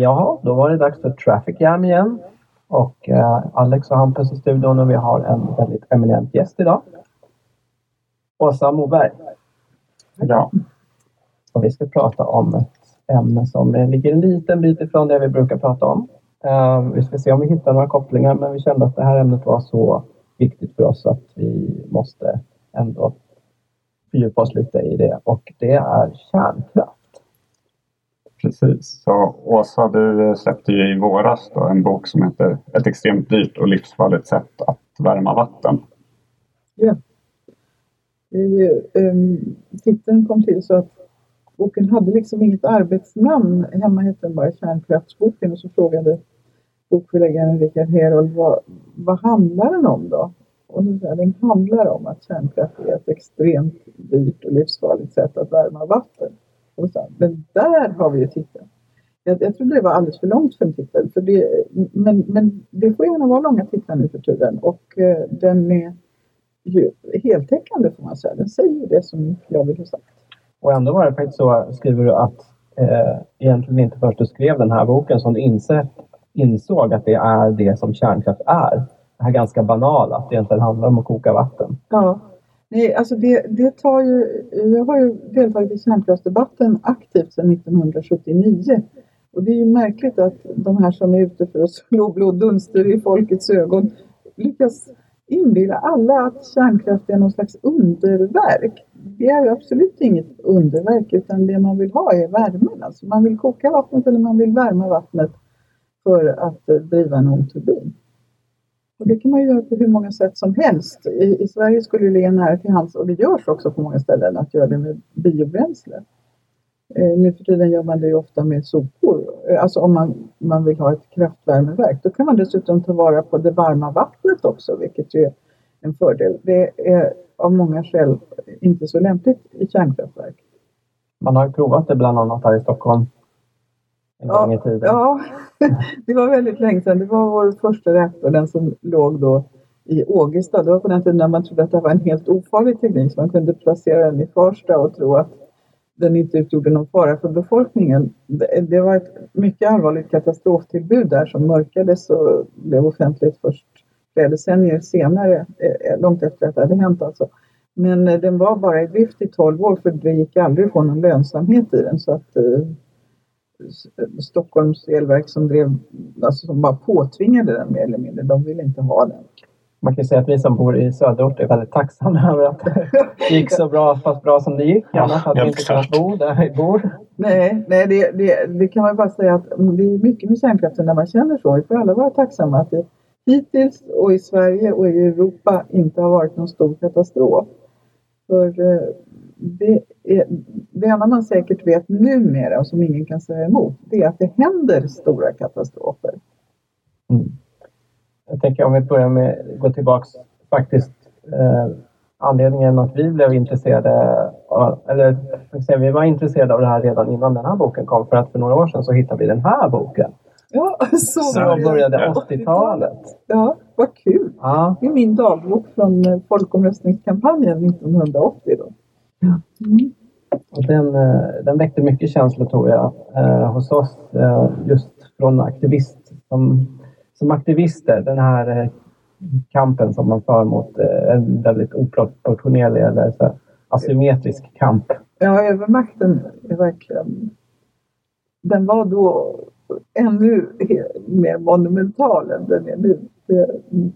Ja, då var det dags för Traffic Jam igen. Och eh, Alex och Hampus i studion och vi har en väldigt eminent gäst idag. Åsa Moberg. Ja. Och vi ska prata om ett ämne som ligger en liten bit ifrån det vi brukar prata om. Eh, vi ska se om vi hittar några kopplingar men vi kände att det här ämnet var så viktigt för oss att vi måste ändå fördjupa oss lite i det och det är kärnkraft. Precis. Så Åsa, du släppte ju i våras då en bok som heter Ett extremt dyrt och livsfarligt sätt att värma vatten. Ja. Det, um, titeln kom till så att boken hade liksom inget arbetsnamn. Hemma hette den bara Kärnkraftsboken och så frågade bokförläggaren Richard Herold vad, vad handlar den om då? Och då sa den handlar om att kärnkraft är ett extremt dyrt och livsfarligt sätt att värma vatten. Och så, men där har vi ju titeln. Jag, jag trodde det var alldeles för långt för en titel. För det, men, men det får gärna vara långa titlar nu för tiden. Och eh, den är ju heltäckande får man säga. Den säger det som jag vill ha sagt. Och ändå var det faktiskt så, skriver du, att eh, egentligen inte först du skrev den här boken som du insett, insåg att det är det som kärnkraft är. Det här ganska banala, att det egentligen handlar om att koka vatten. Ja, Nej, alltså det, det tar ju, jag har ju deltagit i kärnkraftsdebatten aktivt sedan 1979. Och det är ju märkligt att de här som är ute för att slå blå dunster i folkets ögon lyckas inbilla alla att kärnkraft är någon slags underverk. Det är ju absolut inget underverk utan det man vill ha är värmen. Alltså man vill koka vattnet eller man vill värma vattnet för att eh, driva en ångturbin. Och det kan man ju göra på hur många sätt som helst. I, i Sverige skulle det ligga nära till hands och det görs också på många ställen att göra det med biobränsle. Eh, nu för tiden gör man det ju ofta med sopor. Eh, alltså om man, man vill ha ett kraftvärmeverk. Då kan man dessutom ta vara på det varma vattnet också, vilket ju är en fördel. Det är av många skäl inte så lämpligt i kärnkraftverk. Man har provat det bland annat här i Stockholm en ja, gång i tiden. Ja, det var väldigt länge sedan. Det var vår första reaktor, den som låg då i Ågesta. Det var på den tiden när man trodde att det var en helt ofarlig teknik. Så man kunde placera den i Farsta och tro att den inte utgjorde någon fara för befolkningen. Det var ett mycket allvarligt katastroftillbud där som mörkades och blev offentligt först flera decennier senare, eh, långt efter att det hade hänt alltså. Men eh, den var bara i drift i 12 år för det gick aldrig att få någon lönsamhet i den så att eh, Stockholms elverk som drev, alltså som bara påtvingade den mer eller mindre. De ville inte ha den. Man kan säga att vi som bor i söderort är väldigt tacksamma över att det gick så bra, fast bra som det gick. Annars hade vi inte kunnat bo där vi bor. Nej, nej det, det, det, kan man bara säga att det är mycket med kärnkraften när man känner så. Vi får alla vara tacksamma att det hittills och i Sverige och i Europa inte har varit någon stor katastrof. För eh, det, är, det enda man säkert vet numera och som ingen kan säga emot, det är att det händer stora katastrofer. Mm. Jag tänker om vi börjar med att gå tillbaks faktiskt eh, anledningen att vi blev intresserade, eller säga, vi var intresserade av det här redan innan den här boken kom för att för några år sedan så hittade vi den här boken. Ja, så Som började 80-talet. Ja, vad kul! Ja. Det är min dagbok från folkomröstningskampanjen 1980. Då. Mm. Och den, eh, den väckte mycket känslor tror jag eh, hos oss eh, just från aktivist, som, som aktivister. Den här eh, kampen som man för mot eh, en väldigt oproportionerlig eller så asymmetrisk kamp. Ja, övermakten är verkligen... Den var då ännu mer monumental än den är nu. Det,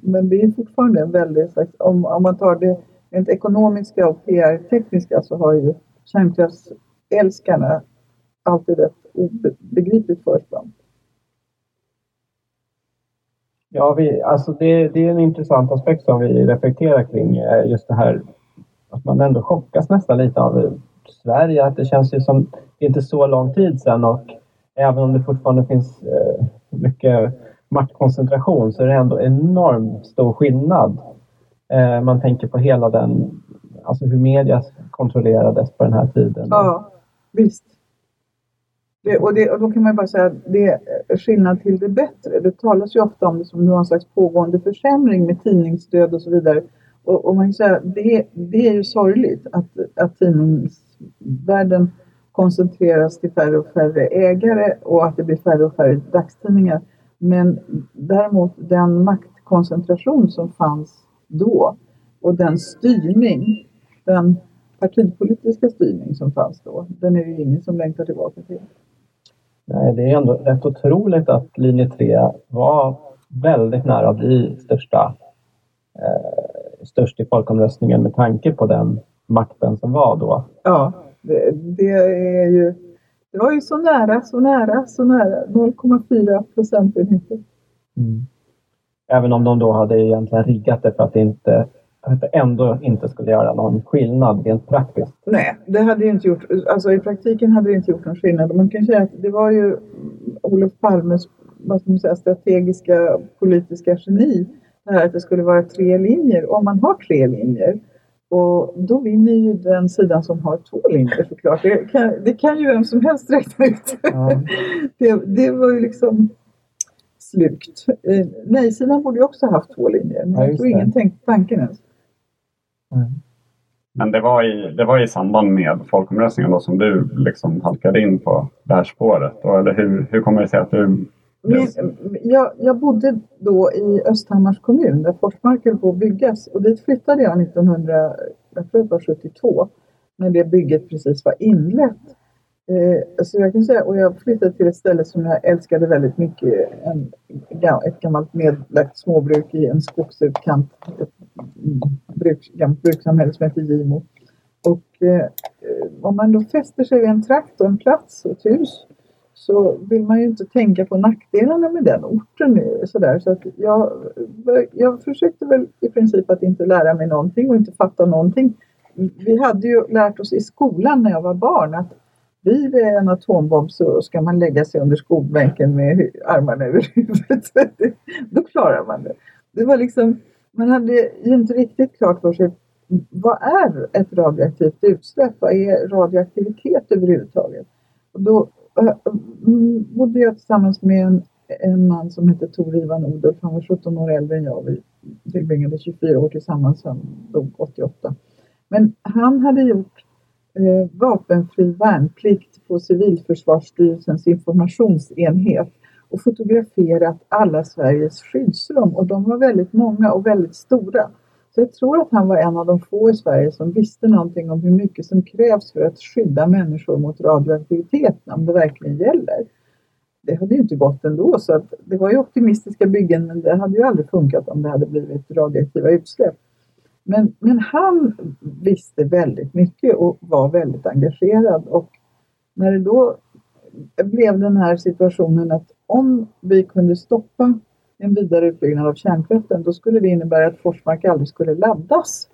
men det är fortfarande en väldigt. Om, om man tar det rent ekonomiska och PR-tekniska så har ju kärnkraftsälskarna alltid ett obegripligt försprång. Ja, vi, alltså det, det, är en intressant aspekt som vi reflekterar kring. Eh, just det här att man ändå chockas nästan lite av Sverige. Att det känns ju som det är inte så lång tid sedan och även om det fortfarande finns eh, mycket maktkoncentration så är det ändå enormt stor skillnad Eh, man tänker på hela den, alltså hur media kontrollerades på den här tiden. Ja, visst. Det, och, det, och då kan man bara säga att det är skillnad till det bättre. Det talas ju ofta om det som någon slags pågående försämring med tidningsstöd och så vidare. Och, och man kan säga det, det är ju sorgligt att, att tidningsvärlden koncentreras till färre och färre ägare och att det blir färre och färre dagstidningar. Men däremot den maktkoncentration som fanns då och den styrning, den partipolitiska styrning som fanns då, den är det ingen som längtar tillbaka till. Nej, det är ändå rätt otroligt att linje 3 var väldigt nära att bli största, eh, störst i folkomröstningen med tanke på den makten som var då. Ja, det, det är ju det var ju så nära, så nära, så nära. 0,4 procentenheter. Mm. Även om de då hade egentligen riggat det för att det inte att det ändå inte skulle göra någon skillnad rent praktiskt. Nej, det hade ju inte gjort, alltså i praktiken hade det inte gjort någon skillnad. Man kan säga att det var ju Olof Palmes vad ska man säga, strategiska politiska geni. Det här att det skulle vara tre linjer. Om man har tre linjer och då vinner ju den sidan som har två linjer såklart. Det kan, det kan ju vem som helst räkna ut. Ja. Det, det, var ju liksom slukt. Eh, nej-sidan borde ju också haft två linjer. Men ja, jag tror ingen tänkte tanken ens. Mm. Men det var, i, det var i samband med folkomröstningen då som du liksom halkade in på det här spåret? Då, eller hur, hur kommer det sig att du min, jag, jag, bodde då i Östhammars kommun där Forsmark höll på att byggas och dit flyttade jag 1972 när det bygget precis var inlett. Eh, så jag kan säga, och jag flyttade till ett ställe som jag älskade väldigt mycket. En, ett gammalt nedlagt småbruk i en skogsutkant. Ett bruk, gammalt brukssamhälle som heter Gimo. Och eh, om man då fäster sig vid en trakt och en plats och ett hus så vill man ju inte tänka på nackdelarna med den orten. Sådär. Så att jag, jag försökte väl i princip att inte lära mig någonting och inte fatta någonting. Vi hade ju lärt oss i skolan när jag var barn att vid en atombomb så ska man lägga sig under skolbänken med armarna över huvudet. Då klarar man det. Det var liksom, man hade ju inte riktigt klart för sig vad är ett radioaktivt utsläpp? Vad är radioaktivitet överhuvudtaget? Och då eh, mm, bodde jag tillsammans med en, en man som hette Tor Ivan Odolf. Han var 17 år äldre än jag. Vi tillbringade 24 år tillsammans. Han dog 88. Men han hade gjort eh, vapenfri värnplikt på Civilförsvarsstyrelsens informationsenhet och fotograferat alla Sveriges skyddsrum och de var väldigt många och väldigt stora. Så jag tror att han var en av de få i Sverige som visste någonting om hur mycket som krävs för att skydda människor mot radioaktivitet, om det verkligen gäller. Det hade ju inte gått ändå, så att det var ju optimistiska byggen, men det hade ju aldrig funkat om det hade blivit radioaktiva utsläpp. Men, men han visste väldigt mycket och var väldigt engagerad. Och när det då blev den här situationen att om vi kunde stoppa en vidare utbyggnad av kärnkraften, då skulle det innebära att Forsmark aldrig skulle laddas.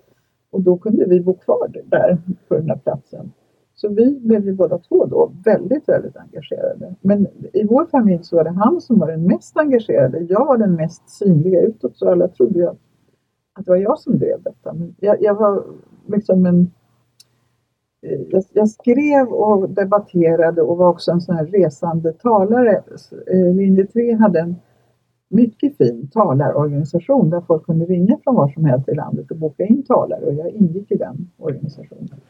Och då kunde vi bo kvar där på den här platsen. Så vi blev ju båda två då väldigt, väldigt engagerade. Men i vår familj så var det han som var den mest engagerade. Jag var den mest synliga utåt så alla trodde ju att det var jag som drev detta. Men jag, jag var liksom en... Jag, jag, skrev och debatterade och var också en sån här resande talare. Eh, Linje 3 hade en mycket fin talarorganisation där folk kunde ringa från var som helst i landet och boka in talare och jag ingick i den organisationen.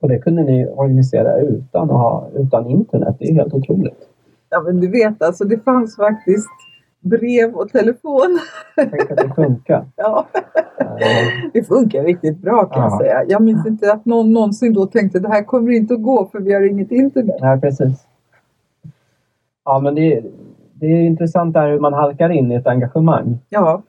Och det kunde ni organisera utan, att ha, utan internet, det är helt otroligt. Ja men du vet alltså det fanns faktiskt brev och telefon. Tänk att det funkar. ja, det funkar riktigt bra kan ja. jag säga. Jag minns inte att någon någonsin då tänkte det här kommer inte att gå för vi har inget internet. Nej precis. Ja men det, det är intressant där hur man halkar in i ett engagemang. Ja.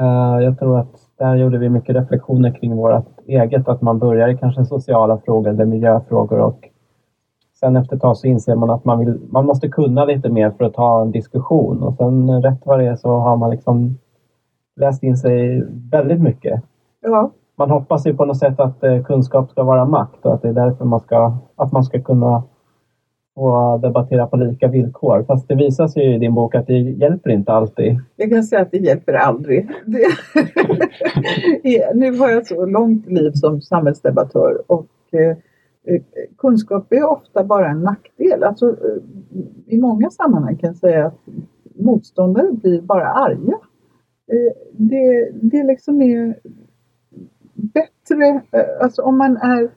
Uh, jag tror att där gjorde vi mycket reflektioner kring vårt eget, att man börjar i kanske sociala frågor eller miljöfrågor och sen efter ett tag så inser man att man, vill, man måste kunna lite mer för att ta en diskussion och sen rätt vad det är så har man liksom läst in sig väldigt mycket. Ja. Man hoppas ju på något sätt att eh, kunskap ska vara makt och att det är därför man ska, att man ska kunna och debattera på lika villkor. Fast det visar sig i din bok att det hjälper inte alltid. Jag kan säga att det hjälper aldrig. Det... nu har jag så långt liv som samhällsdebattör och eh, Eh, kunskap är ofta bara en nackdel. Alltså, eh, I många sammanhang kan jag säga att motståndare blir bara arga. Eh, det, det liksom är bättre, alltså om man är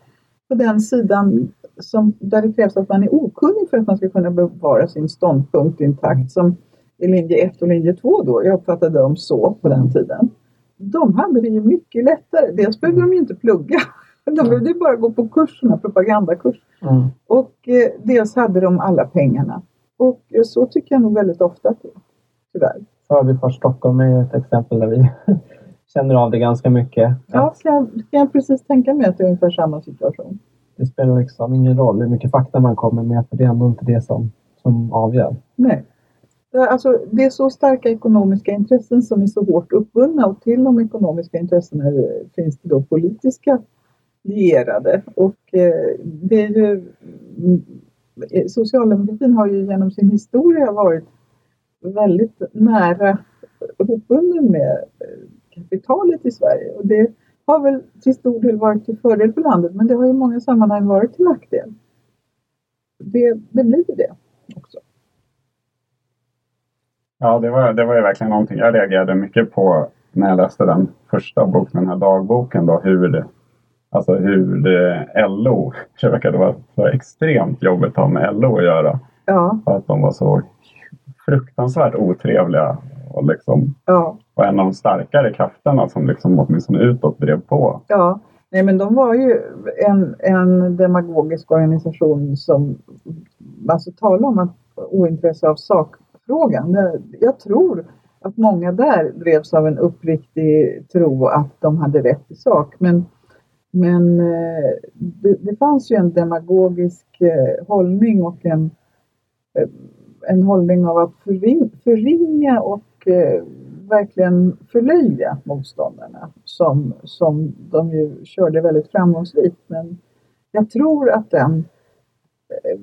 på den sidan som, där det krävs att man är okunnig för att man ska kunna bevara sin ståndpunkt intakt som i linje 1 och linje 2 då, jag uppfattade dem så på den tiden. De hade det ju mycket lättare. Dels behövde de ju inte plugga. De behövde bara gå på kurserna, propagandakurs. Mm. Och eh, dels hade de alla pengarna. Och eh, så tycker jag nog väldigt ofta att det är. Tyvärr. Förbifart Stockholm är ett exempel där vi känner av det ganska mycket. Ja, kan jag, kan jag precis tänka mig att det är ungefär samma situation. Det spelar liksom ingen roll hur mycket fakta man kommer med för det är ändå inte det som, som avgör. Nej. Alltså, det är så starka ekonomiska intressen som är så hårt uppbundna och till de ekonomiska intressena finns det då politiska lierade. Och eh, det är ju, mm, socialdemokratin har ju genom sin historia varit väldigt nära uppbunden med eh, kapitalet i Sverige. Och det har väl till stor del varit till fördel för landet men det har i många sammanhang varit till nackdel. Det, det blir det också. Ja, det var, det var ju verkligen någonting jag reagerade mycket på när jag läste den första boken, den här dagboken. Då, hur, alltså hur det, LO, det verkade vara så extremt jobbigt att ha med LO att göra. Ja. För att de var så fruktansvärt otrevliga och liksom ja. var en av de starkare krafterna som liksom åtminstone utåt drev på. Ja, nej men de var ju en, en demagogisk organisation som alltså talar om att ointresse av sakfrågan. Jag tror att många där drevs av en uppriktig tro att de hade rätt i sak. Men, men eh, det, det fanns ju en demagogisk eh, hållning och en, eh, en hållning av att förringa och eh, verkligen förlöjliga motståndarna som, som de ju körde väldigt framgångsrikt. Men jag tror att den eh,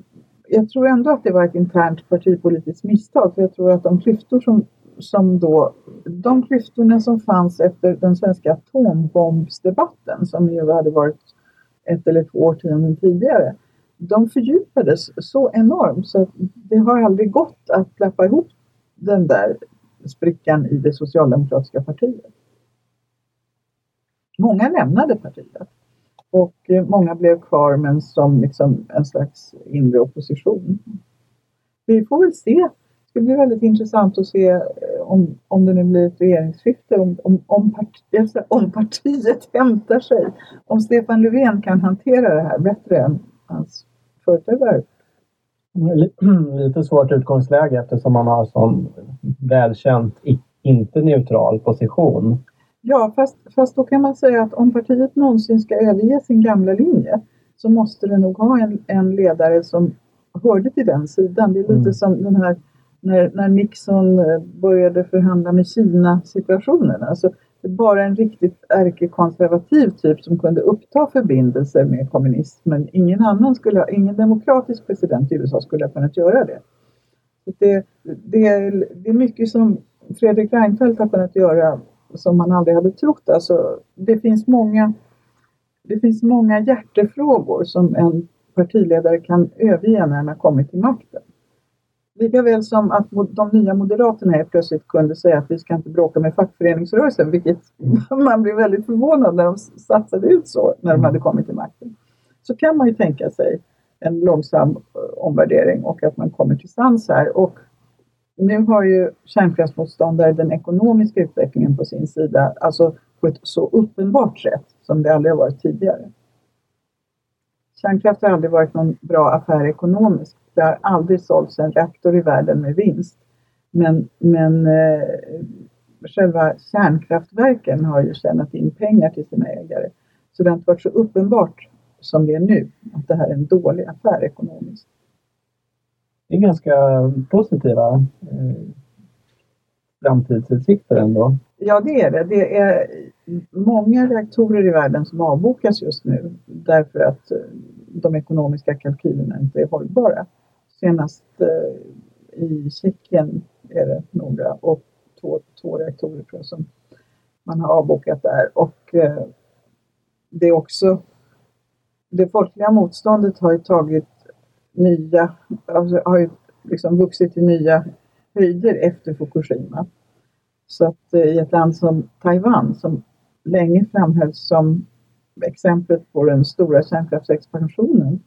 jag tror ändå att det var ett internt partipolitiskt misstag för jag tror att de klyftor som, som då, de klyftorna som fanns efter den svenska atombombsdebatten som ju hade varit ett eller två årtionden tidigare, de fördjupades så enormt så att det har aldrig gått att klappa ihop den där sprickan i det socialdemokratiska partiet. Många lämnade partiet och många blev kvar men som liksom en slags inre opposition. Vi får väl se. Det ska bli väldigt intressant att se eh, om, om det nu blir ett regeringsskifte, om, om, om, parti, om partiet hämtar sig. Om Stefan Löfven kan hantera det här bättre än hans företrädare lite svårt utgångsläge eftersom man har sån välkänt inte neutral position. Ja, fast, fast då kan man säga att om partiet någonsin ska överge sin gamla linje så måste det nog ha en, en ledare som hörde till den sidan. Det är lite mm. som den här när, när Nixon eh, började förhandla med Kina situationen. Alltså, bara en riktigt ärkekonservativ typ som kunde uppta förbindelser med kommunismen. Ingen annan skulle, ha, ingen demokratisk president i USA skulle ha kunnat göra det. Det, det, är, det är mycket som Fredrik Reinfeldt har kunnat göra som man aldrig hade trott. Alltså, det, finns många, det finns många hjärtefrågor som en partiledare kan överge när han har kommit till makten. Lika väl som att de nya moderaterna helt plötsligt kunde säga att vi ska inte bråka med fackföreningsrörelsen, vilket man blev väldigt förvånad när de satsade ut så när de hade kommit till makten. Så kan man ju tänka sig en långsam eh, omvärdering och att man kommer till sans här. Och nu har ju kärnkraftsmotståndare den ekonomiska utvecklingen på sin sida, alltså på ett så uppenbart sätt som det aldrig har varit tidigare. Kärnkraft har aldrig varit någon bra affär ekonomiskt det har aldrig sålts en reaktor i världen med vinst. Men, men eh, själva kärnkraftverken har ju tjänat in pengar till sina ägare. Så det har inte varit så uppenbart som det är nu att det här är en dålig affär ekonomiskt. Det är ganska positiva eh, framtidsutsikter ändå. Ja, det är det. Det är många reaktorer i världen som avbokas just nu därför att de ekonomiska kalkylerna inte är hållbara. Senast eh, i Tjeckien är det några och två, två reaktorer tror jag som man har avbokat där. Och eh, det är också det folkliga motståndet har ju tagit nya, alltså har ju liksom vuxit till nya höjder efter Fukushima. Så att eh, i ett land som Taiwan som länge framhölls som exemplet på den stora kärnkraftsexpansionen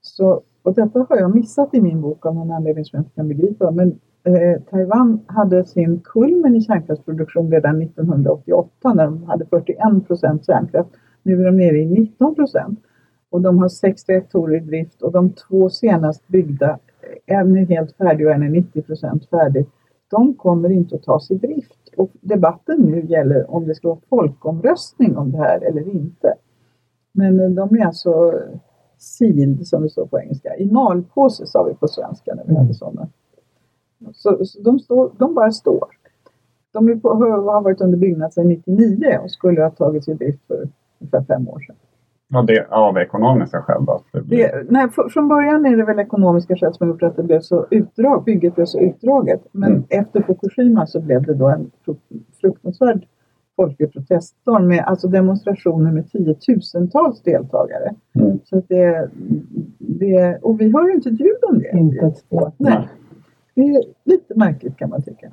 Så, och detta har jag missat i min bok av någon anledning som jag inte kan begripa. Men eh, Taiwan hade sin kulmen i kärnkraftsproduktion redan 1988 när de hade 41 procent kärnkraft. Nu är de nere i 19 procent. Och de har sex reaktorer i drift och de två senast byggda, en är helt färdig och en är 90 procent färdig. De kommer inte att tas i drift. Och debatten nu gäller om det ska vara folkomröstning om det här eller inte. Men eh, de är alltså sealed som det står på engelska. I malpåse sa vi på svenska när vi hade sådana. Så, så de, står, de bara står. De är på, har varit under byggnad sedan 99 och skulle ha tagits i drift för ungefär fem år sedan. Ja, det av ekonomiska skäl då? Det blir... det, nej, för, från början är det väl ekonomiska skäl som har gjort att det blev så utdrag, bygget blev så utdraget. Men mm. efter Fukushima så blev det då en fruktansvärd folklig proteststorm med alltså demonstrationer med tiotusentals deltagare. Mm. Så det, det, och vi hör inte ett ljud om det. Inte ett spår. Nej. Det är lite märkligt kan man tycka.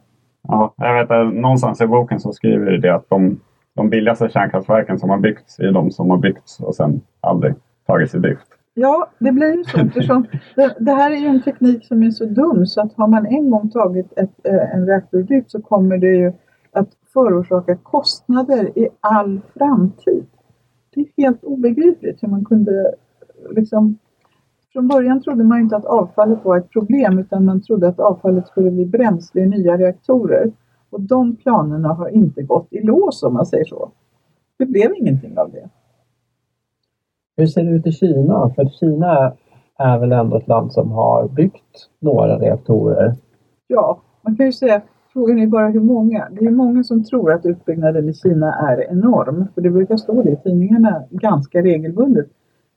Ja, jag vet att någonstans i boken så skriver det att de, de billigaste kärnkraftverken som har byggts är de som har byggts och sen aldrig tagits i drift. Ja, det blir ju så eftersom det, det, här är ju en teknik som är så dum så att har man en gång tagit ett, eh, en reaktor i drift så kommer det ju att förorsaka kostnader i all framtid. Det är helt obegripligt hur man kunde liksom från början trodde man inte att avfallet var ett problem utan man trodde att avfallet skulle bli bränsle i nya reaktorer. Och de planerna har inte gått i lås om man säger så. Det blev ingenting av det. Hur ser det ut i Kina? För Kina är väl ändå ett land som har byggt några reaktorer? Ja, man kan ju säga Frågan är bara hur många. Det är många som tror att utbyggnaden i Kina är enorm. För det brukar stå det i tidningarna ganska regelbundet.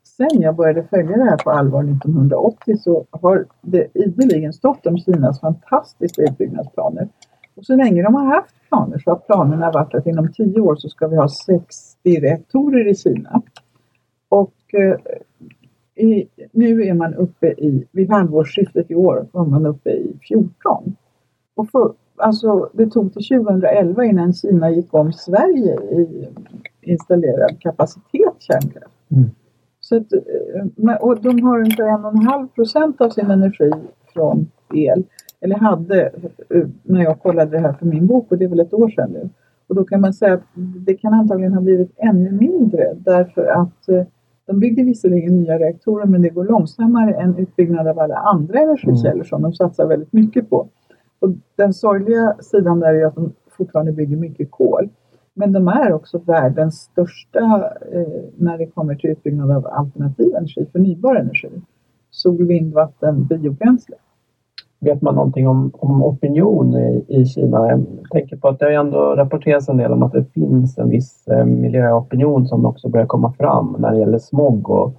Sen jag började följa det här på allvar 1980 så har det ideligen stått om Kinas fantastiska utbyggnadsplaner. Och så länge de har haft planer så har planerna varit att inom 10 år så ska vi ha 60 reaktorer i Kina. Och eh, i, nu är man uppe i, vid halvårsskiftet i år, var man uppe i 14. Och för, alltså, det tog till 2011 innan Kina gick om Sverige i installerad kapacitet kärnkraft. Mm. Så att, eh, och de har ungefär en och en halv procent av sin energi från el. Eller hade eh, när jag kollade det här för min bok och det är väl ett år sedan nu. Och då kan man säga att det kan antagligen ha blivit ännu mindre därför att eh, de byggde visserligen nya reaktorer men det går långsammare än utbyggnad av alla andra energikällor mm. som de satsar väldigt mycket på. Och den sorgliga sidan där är att de fortfarande bygger mycket kol. Men de är också världens största eh, när det kommer till utbyggnad av alternativ energi, förnybar energi. Sol, vind, vatten, biobränsle. Vet man någonting om, om opinion i, i Kina? Jag tänker på att det har ändå rapporterats en del om att det finns en viss eh, miljöopinion som också börjar komma fram när det gäller smog och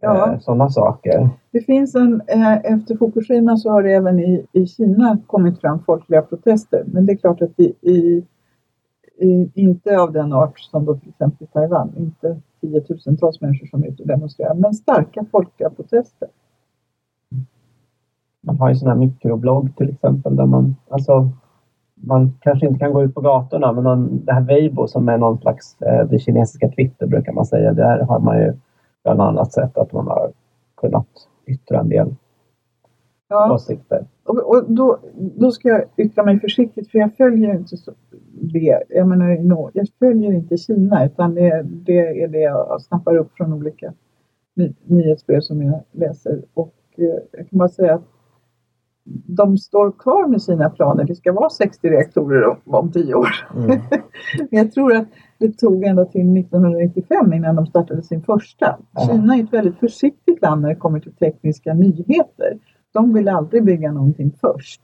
ja. eh, sådana saker. Det finns en, eh, efter Fukushima så har det även i, i Kina kommit fram folkliga protester. Men det är klart att i, i, i inte av den art som då till exempel i Taiwan. Inte tiotusentals människor som är ute och demonstrerar. Men starka folkliga protester. Man har ju sån här mikroblogg till exempel där man, alltså man kanske inte kan gå ut på gatorna men någon, det här Weibo som är någon slags, eh, det kinesiska Twitter brukar man säga, där har man ju bland annat sett att man har kunnat yttra en del ja. åsikter. Och, och då, då ska jag yttra mig försiktigt för jag följer inte så, det. Jag menar, no, jag följer inte Kina utan det, det är det jag snappar upp från olika ny, nyhetsbrev som jag läser. Och eh, jag kan bara säga att de står kvar med sina planer. Det ska vara 60 reaktorer om, om 10 år. Mm. jag tror att det tog ända till 1995 innan de startade sin första. Ja. Kina är ett väldigt försiktigt land när det kommer till tekniska nyheter. De vill aldrig bygga någonting först.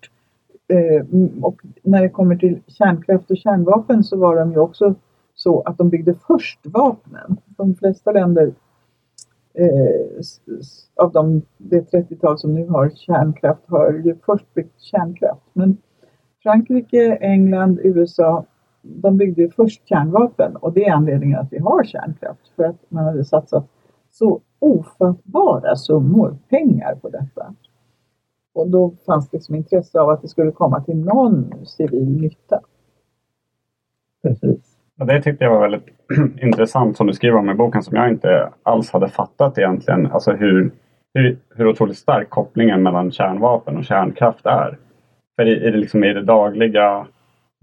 Eh, och när det kommer till kärnkraft och kärnvapen så var de ju också så att de byggde först vapnen. De flesta länder Eh, av de, det 30-tal som nu har kärnkraft har ju först byggt kärnkraft. Men Frankrike, England, USA de byggde ju först kärnvapen och det är anledningen att vi har kärnkraft. För att man hade satsat så ofattbara summor pengar på detta. Och då fanns det liksom intresse av att det skulle komma till någon civil nytta. Precis. Det tyckte jag var väldigt intressant som du skriver om i boken som jag inte alls hade fattat egentligen. Alltså hur, hur, hur otroligt stark kopplingen mellan kärnvapen och kärnkraft är. För i, i, det, liksom, i det dagliga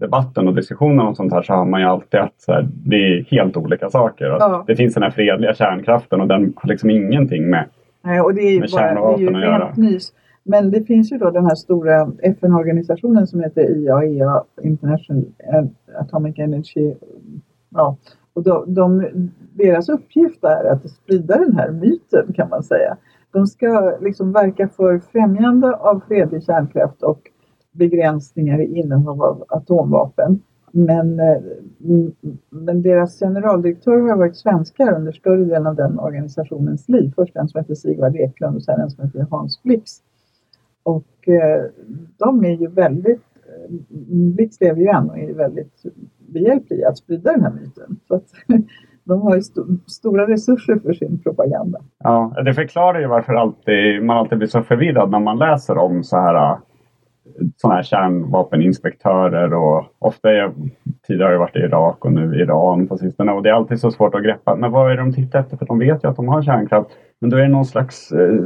debatten och diskussionen om sånt här så har man ju alltid att så här, det är helt olika saker. Ja. Det finns den här fredliga kärnkraften och den har liksom ingenting med, Nej, och det är ju med bara, kärnvapen det är ju att göra. Nys. Men det finns ju då den här stora FN-organisationen som heter IAEA, International Atomic Energy. Ja, och de, de, deras uppgift är att sprida den här myten kan man säga. De ska liksom verka för främjande av fredlig kärnkraft och begränsningar i innehav av atomvapen. Men, eh, men deras generaldirektör har varit svenskar under större delen av den organisationens liv. Först en som heter Sigvard Eklund och sen en som heter Hans Blix. Och eh, de är ju väldigt, eh, Blix lever ju än och är väldigt behjälplig att sprida den här myten. Så att, de har ju st stora resurser för sin propaganda. Ja, det förklarar ju varför alltid, man alltid blir så förvirrad när man läser om så här eh, sådana här kärnvapeninspektörer och ofta är jag, tidigare har jag varit i Irak och nu Iran på sistone och det är alltid så svårt att greppa. Men vad är det de tittar efter? För de vet ju att de har kärnkraft. Men då är det någon slags eh,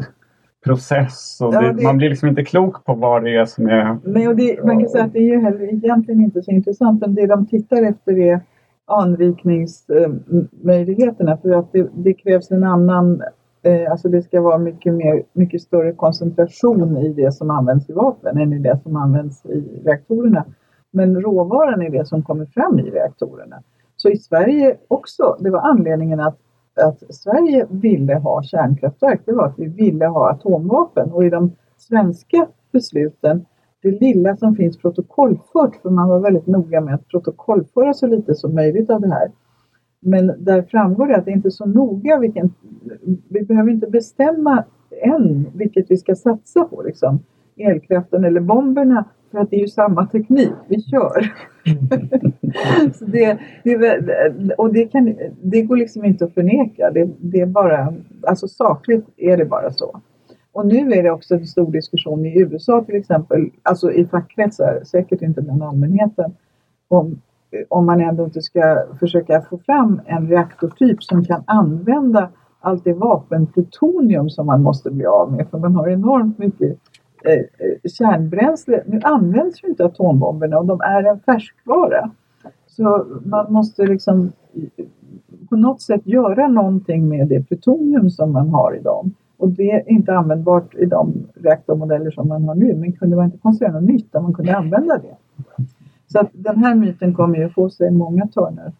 process och ja, det, det... man blir liksom inte klok på vad det är som är... Nej, och det, man kan säga att det är ju heller egentligen inte så intressant. Men det de tittar efter är anrikningsmöjligheterna för att det, det krävs en annan Eh, alltså det ska vara mycket, mer, mycket större koncentration i det som används i vapen än i det som används i reaktorerna. Men råvaran är det som kommer fram i reaktorerna. Så i Sverige också, det var anledningen att, att Sverige ville ha kärnkraftverk, det var att vi ville ha atomvapen. Och i de svenska besluten, det lilla som finns protokollfört, för man var väldigt noga med att protokollföra så lite som möjligt av det här, men där framgår det att det inte är så noga vilken... Vi behöver inte bestämma än vilket vi ska satsa på, liksom. elkraften eller bomberna, för att det är ju samma teknik vi kör. så det, det, och det, kan, det går liksom inte att förneka. Det, det är bara, alltså sakligt är det bara så. Och nu är det också en stor diskussion i USA till exempel, alltså i fackkretsar, säkert inte bland allmänheten, om om man ändå inte ska försöka få fram en reaktortyp som kan använda allt det vapenplutonium som man måste bli av med för man har enormt mycket kärnbränsle. Nu används ju inte atombomberna och de är en färskvara. Så man måste liksom på något sätt göra någonting med det plutonium som man har i dem. Och det är inte användbart i de reaktormodeller som man har nu. Men kunde man inte konstruera något nytt där man kunde använda det? Så att den här myten kommer ju få sig många törnar.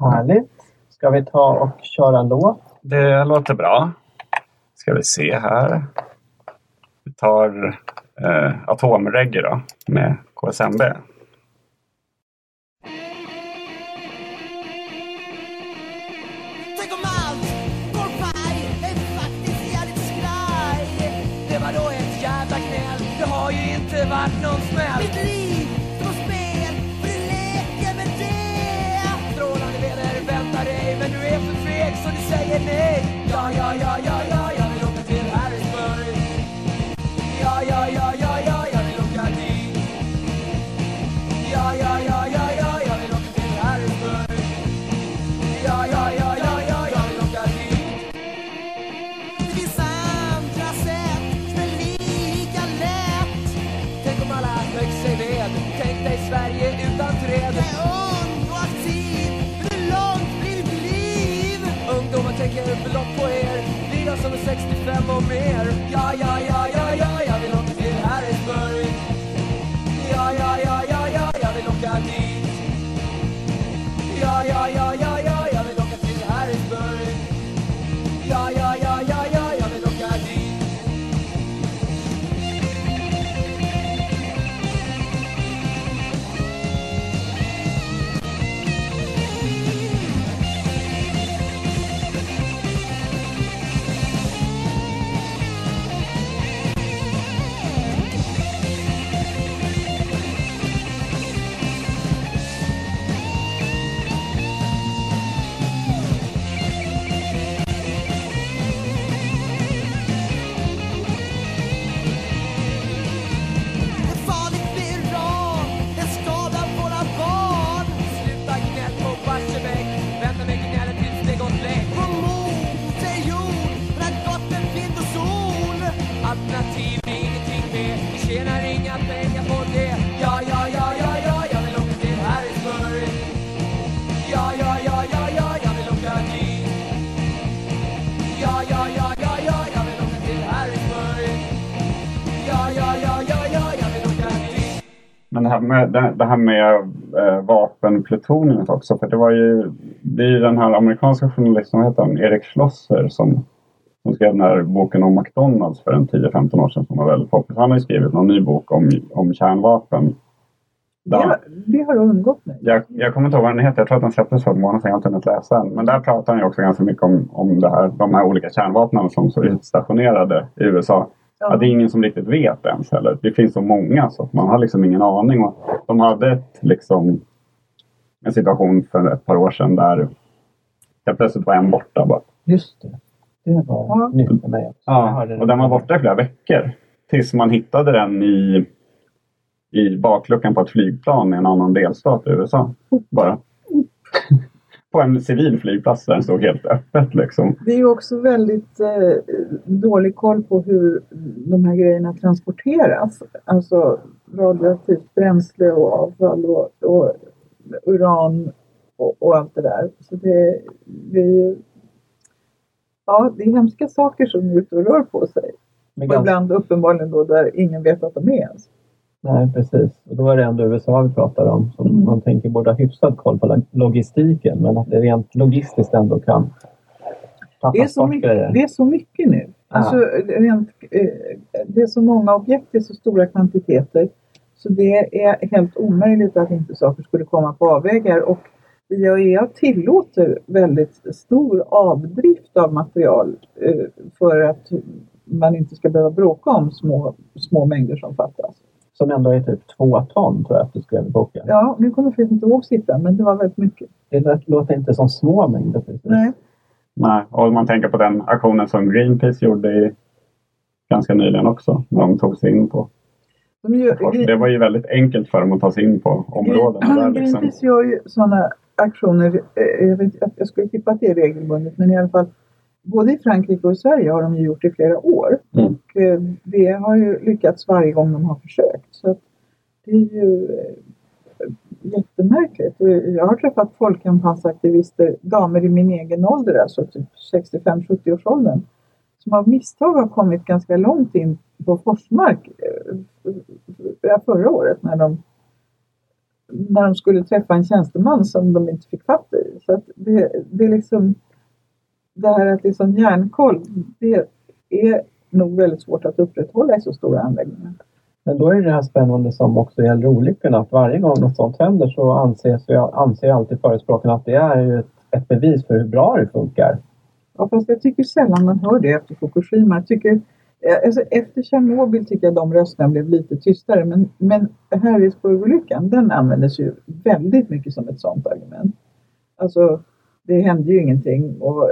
Härligt. Ska vi ta och köra en låt? Det låter bra. Ska vi se här. Vi tar eh, Atomreggae då med KSMB. Yeah. Här med, det, här med eh, vapenplutoniet också. För det var ju, det är ju den här amerikanska journalisten, heter han, Erik Schlosser som, som skrev den här boken om McDonalds för en 10-15 år sedan som var väldigt poppis. Han har ju skrivit någon ny bok om, om kärnvapen. Det, Där, har- det har undgått mig. jag, jag kommer inte ihåg vad den heter. Jag tror att den släpptes för en månad sedan. Jag har inte hunnit läsa den. Men där pratar han ju också ganska mycket om, om det här, de här olika kärnvapnen som är utstationerade i USA. Ja. det är ingen som riktigt vet ens heller. Det finns så många så att man har liksom ingen aning. Och de hade ett, liksom, en situation för ett par år sedan där helt plötsligt var en borta bara. Just det. Det var Ja. nytt för mig också. Ja, och den var borta i flera veckor. Tills man hittade den i, i bakluckan på ett flygplan i en annan delstat i USA. Bara. På en civil flygplats där den stod helt öppet liksom. Det är ju också väldigt eh, dålig koll på hur de här grejerna transporteras. Alltså radioaktivt bränsle och avfall och, och uran och, och allt det där. Så det, det är ju... Ja, det är hemska saker som är ute och rör på sig. Men Och ibland uppenbarligen då där ingen vet att de är ens. Nej, precis. Och då är det ändå USA vi pratar om. Som Mm. man tänker borde ha hyfsad koll på log- logistiken. Men att det rent logistiskt ändå kan Det är, så mycket, grejer. det är så mycket nu. Ja. Alltså, rent, eh, det är så många objekt i så stora kvantiteter. Så det är helt omöjligt att inte saker skulle komma på avvägar. Och IAEA tillåter väldigt stor avdrift av material eh, för att man inte ska behöva bråka om små, små mängder som fattas. Som ändå är typ två ton tror jag att du skrev i boken. Ja, nu kommer jag faktiskt inte ihåg siffran, men det var väldigt mycket. Det låter inte som små mängder. Precis. Nej. Nej, och om man tänker på den aktionen som Greenpeace gjorde i, ganska nyligen också. När de tog sig in på De gör, Det var ju väldigt enkelt för dem att ta sig in på områdena där liksom. Greenpeace gör ju sådana aktioner, eh, jag, vet, jag- jag skulle tippa att det är regelbundet, men i alla fall både i Frankrike och i Sverige har de ju gjort i flera år. Mm. Och eh, det har ju lyckats varje gång de har försökt. Så det är ju eh, jättemärkligt. Jag har träffat folkkampanjsaktivister, damer i min egen ålder, alltså typ 65-70 års åldern, som av misstag har kommit ganska långt in på Forsmark eh, förra året när de när de skulle träffa en tjänsteman som de inte fick fatt i. Så att det, det är liksom det här att det är sån järnkoll, det är nog väldigt svårt att upprätthålla i så stora anläggningar. Men då är det här spännande som också gäller olyckorna. Att varje gång något sånt händer så anses, anser alltid förespråkarna att det är ett, ett bevis för hur bra det funkar. Ja, fast jag tycker sällan man hör det efter Fukushima. Jag tycker, eh, alltså efter Tjernobyl tycker jag de rösterna blev lite tystare. Men, men Harrisburgolyckan, den användes ju väldigt mycket som ett sådant argument. Alltså, det hände ju ingenting och,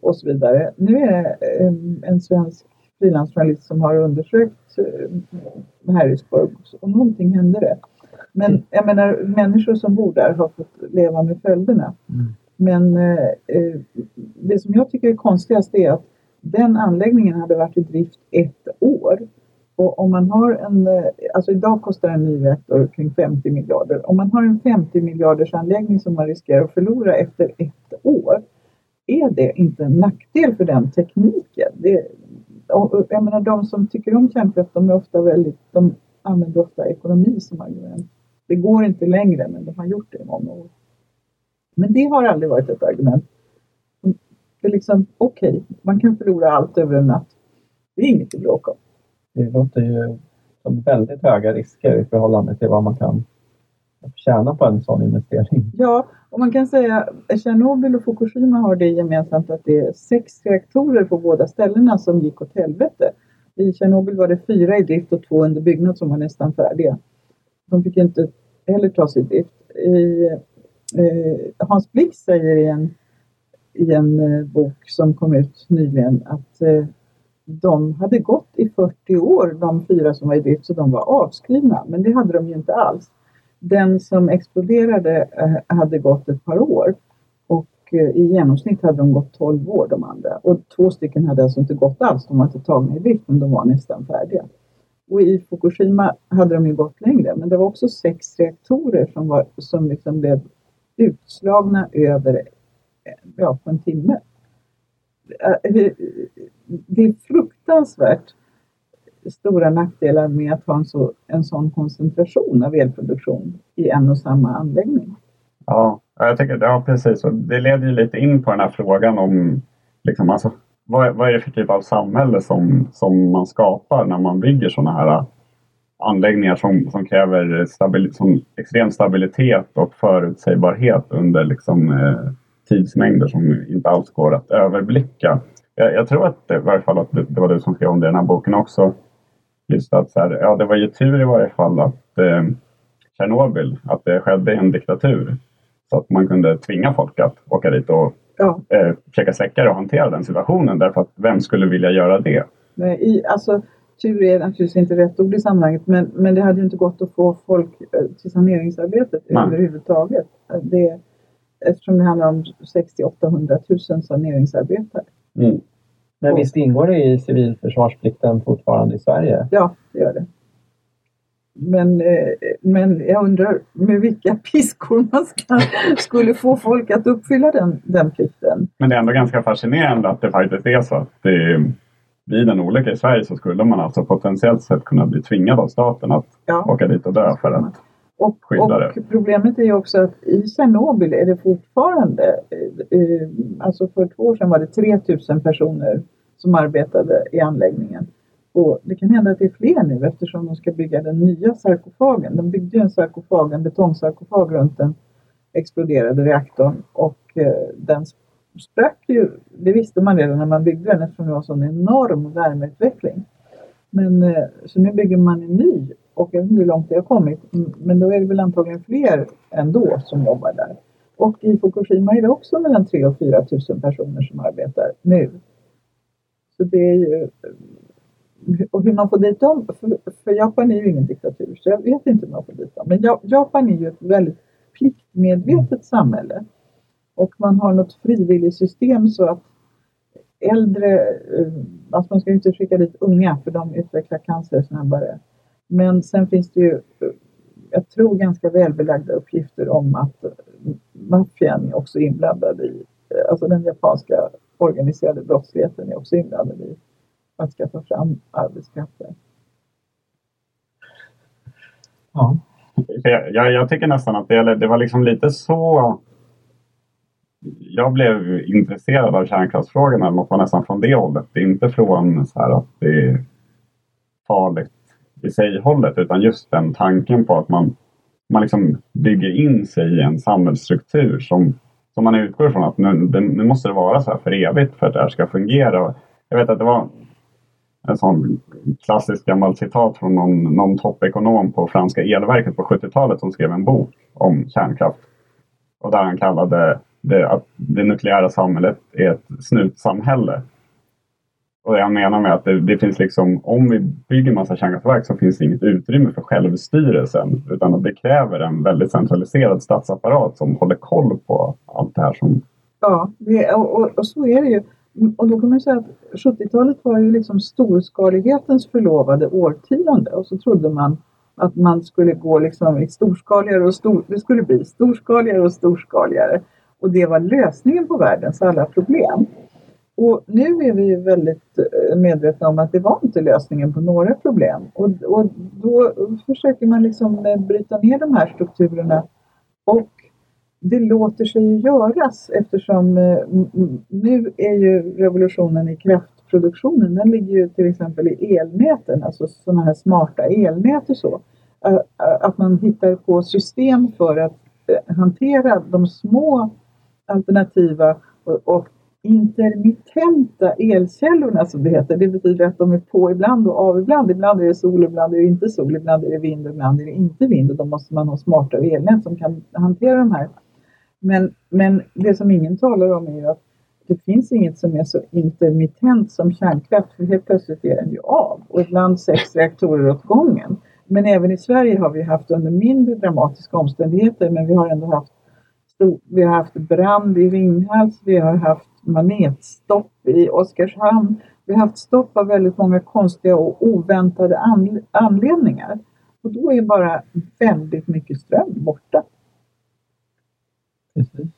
och så vidare. Nu är det eh, en svensk frilansjournalist som har undersökt eh, Harrisburg och någonting hände det. Men jag menar, människor som bor där har fått leva med följderna. Men eh, eh, det som jag tycker är konstigast är att den anläggningen hade varit i drift ett år. Och om man har en, eh, alltså idag kostar en ny reaktor kring 50 miljarder. Om man har en 50 miljarders anläggning som man riskerar att förlora efter ett år. Är det inte en nackdel för den tekniken? Det, och, jag menar de som tycker om kärnkraft de är ofta väldigt, de använder ofta ekonomi som argument. Det går inte längre men de har gjort det i många år. Men det har aldrig varit ett argument. Det är liksom, okej, man kan förlora allt över en natt. Det är inget att bråka om. Det låter ju som väldigt höga risker i förhållande till vad man kan tjäna på en sån investering. Ja, och man kan säga att Tjernobyl och Fukushima har det gemensamt att det är sex reaktorer på båda ställena som gick åt helvete. I Tjernobyl var det fyra i drift och två under byggnad som var nästan färdiga. De fick inte heller tas i drift. I, eh, Hans Blix säger i en, i en eh, bok som kom ut nyligen att eh, de hade gått i 40 år, de fyra som var i drift, så de var avskrivna. Men det hade de ju inte alls. Den som exploderade eh, hade gått ett par år och eh, i genomsnitt hade de gått 12 år de andra. Och två stycken hade alltså inte gått alls, de var inte tagna i drift men de var nästan färdiga. Och i Fukushima hade de ju gått längre, men det var också sex reaktorer som, var, som liksom blev utslagna över eh, ja, på en timme. Eh, eh, det är fruktansvärt stora nackdelar med att ha en, så, en sån koncentration av elproduktion i en och samma anläggning. Ja, jag tycker, ja precis. Och det leder ju lite in på den här frågan om liksom, alltså, vad, vad är det för typ av samhälle som, som man skapar när man bygger sådana här äh, anläggningar som, som kräver stabil, som extrem stabilitet och förutsägbarhet under liksom, eh, tidsmängder som inte alls går att överblicka. Jag, jag tror att det, i varje fall att det, det var du som skrev om det i den här boken också. Just att så här, ja, det var ju tur i varje fall att eh, Tjernobyl, att det skedde i en diktatur. Så att man kunde tvinga folk att åka dit och Ja, eh, försöka släcka och hantera den situationen. Därför att vem skulle vilja göra det? nej, i, alltså, tur är naturligtvis inte rätt ord i sammanhanget, men, men det hade ju inte gått att få folk eh, till saneringsarbetet Nej. överhuvudtaget. Eh, Det, eftersom det handlar om 60 800 000 saneringsarbetare. Men Och- visst ingår det i civilförsvarsplikten fortfarande i Sverige? Ja, det gör det. Men, eh, men jag undrar med vilka piskor man ska, skulle få folk att uppfylla den, den plikten. Men det är ändå ganska fascinerande att det faktiskt är så att det, vid en olycka i Sverige så skulle man alltså potentiellt sett kunna bli tvingad av staten att Ja. åka dit och dö för att Och, och problemet är ju också att i Tjernobyl är det fortfarande, eh, eh, alltså för två år sedan var det 3000 personer som arbetade i anläggningen. Och det kan hända att det är fler nu eftersom de ska bygga den nya sarkofagen. De byggde en sarkofag, en betongsarkofag runt den exploderade reaktorn och eh, den sprack ju. Det visste man redan när man byggde den eftersom det var en sån enorm värmeutveckling. Men eh, så nu bygger man en ny och jag vet inte hur långt det har kommit. Mm, men då är det väl antagligen fler ändå som jobbar där. Och i Fukushima är det också mellan 3 och 4 tusen personer som arbetar nu. Så det är ju... Eh, och hur man får dit dem, för, Japan är ju ingen diktatur så jag vet inte hur man får dit dem. Men Japan är ju ett väldigt pliktmedvetet samhälle. Och man har något frivilligsystem så att äldre, eh, alltså man ska ju inte skicka dit unga för de utvecklar cancer snabbare. Men sen finns det ju, jag tror ganska välbelagda uppgifter om att maffian är också inblandad i, alltså den japanska organiserade brottsligheten är också inblandad i att skaffa fram arbetskraften. Ja. Jag, jag, jag tycker nästan att det, det var liksom lite så... Jag blev intresserad av kärnkraftsfrågorna man får nästan från det hållet. Det är inte från så här att det är farligt i sig hållet utan just den tanken på att man, man liksom bygger in sig i en samhällsstruktur som, som man utgår från att nu, nu måste det vara så här för evigt för att det här ska fungera. Jag vet att det var en sån klassisk gammal citat från någon, någon toppekonom på franska elverket på 70-talet som skrev en bok om kärnkraft. Och där han kallade det att det nukleära samhället är ett snutsamhälle. Och jag menar med att det, det finns liksom, om vi bygger massa kärnkraftverk så finns det inget utrymme för självstyrelsen. Utan att det kräver en väldigt centraliserad statsapparat som håller koll på allt det här som Ja, det, och, och, och så är det ju. Och då kan man säga att 70-talet var ju liksom storskalighetens förlovade årtionde och så trodde man att man skulle gå liksom i storskaligare och stor, det skulle bli storskaligare och storskaligare. Och det var lösningen på världens alla problem. Och nu är vi ju väldigt eh, medvetna om att det var inte lösningen på några problem. Och, och då försöker man liksom eh, bryta ner de här strukturerna. Och det låter sig göras eftersom eh, nu är ju revolutionen i kraftproduktionen, den ligger ju till exempel i elnäten, alltså sådana här smarta elnät och så. Att man hittar på system för att hantera de små alternativa och intermittenta elkällorna som det heter. Det betyder att de är på ibland och av ibland. Ibland är det sol, ibland är det inte sol, ibland är det vind och ibland är det inte vind. Och då måste man ha smarta elnät som kan hantera de här. Men, men det som ingen talar om är ju att det finns inget som är så intermittent som kärnkraft för helt plötsligt är den ju av och ibland sex reaktorer åt gången. Men även i Sverige har vi haft under mindre dramatiska omständigheter men vi har ändå haft vi har haft brand i Ringhals, vi har haft manetstopp i Oskarshamn. Vi har haft stopp av väldigt många konstiga och oväntade an, anledningar. Och då är bara väldigt mycket ström borta. Precis.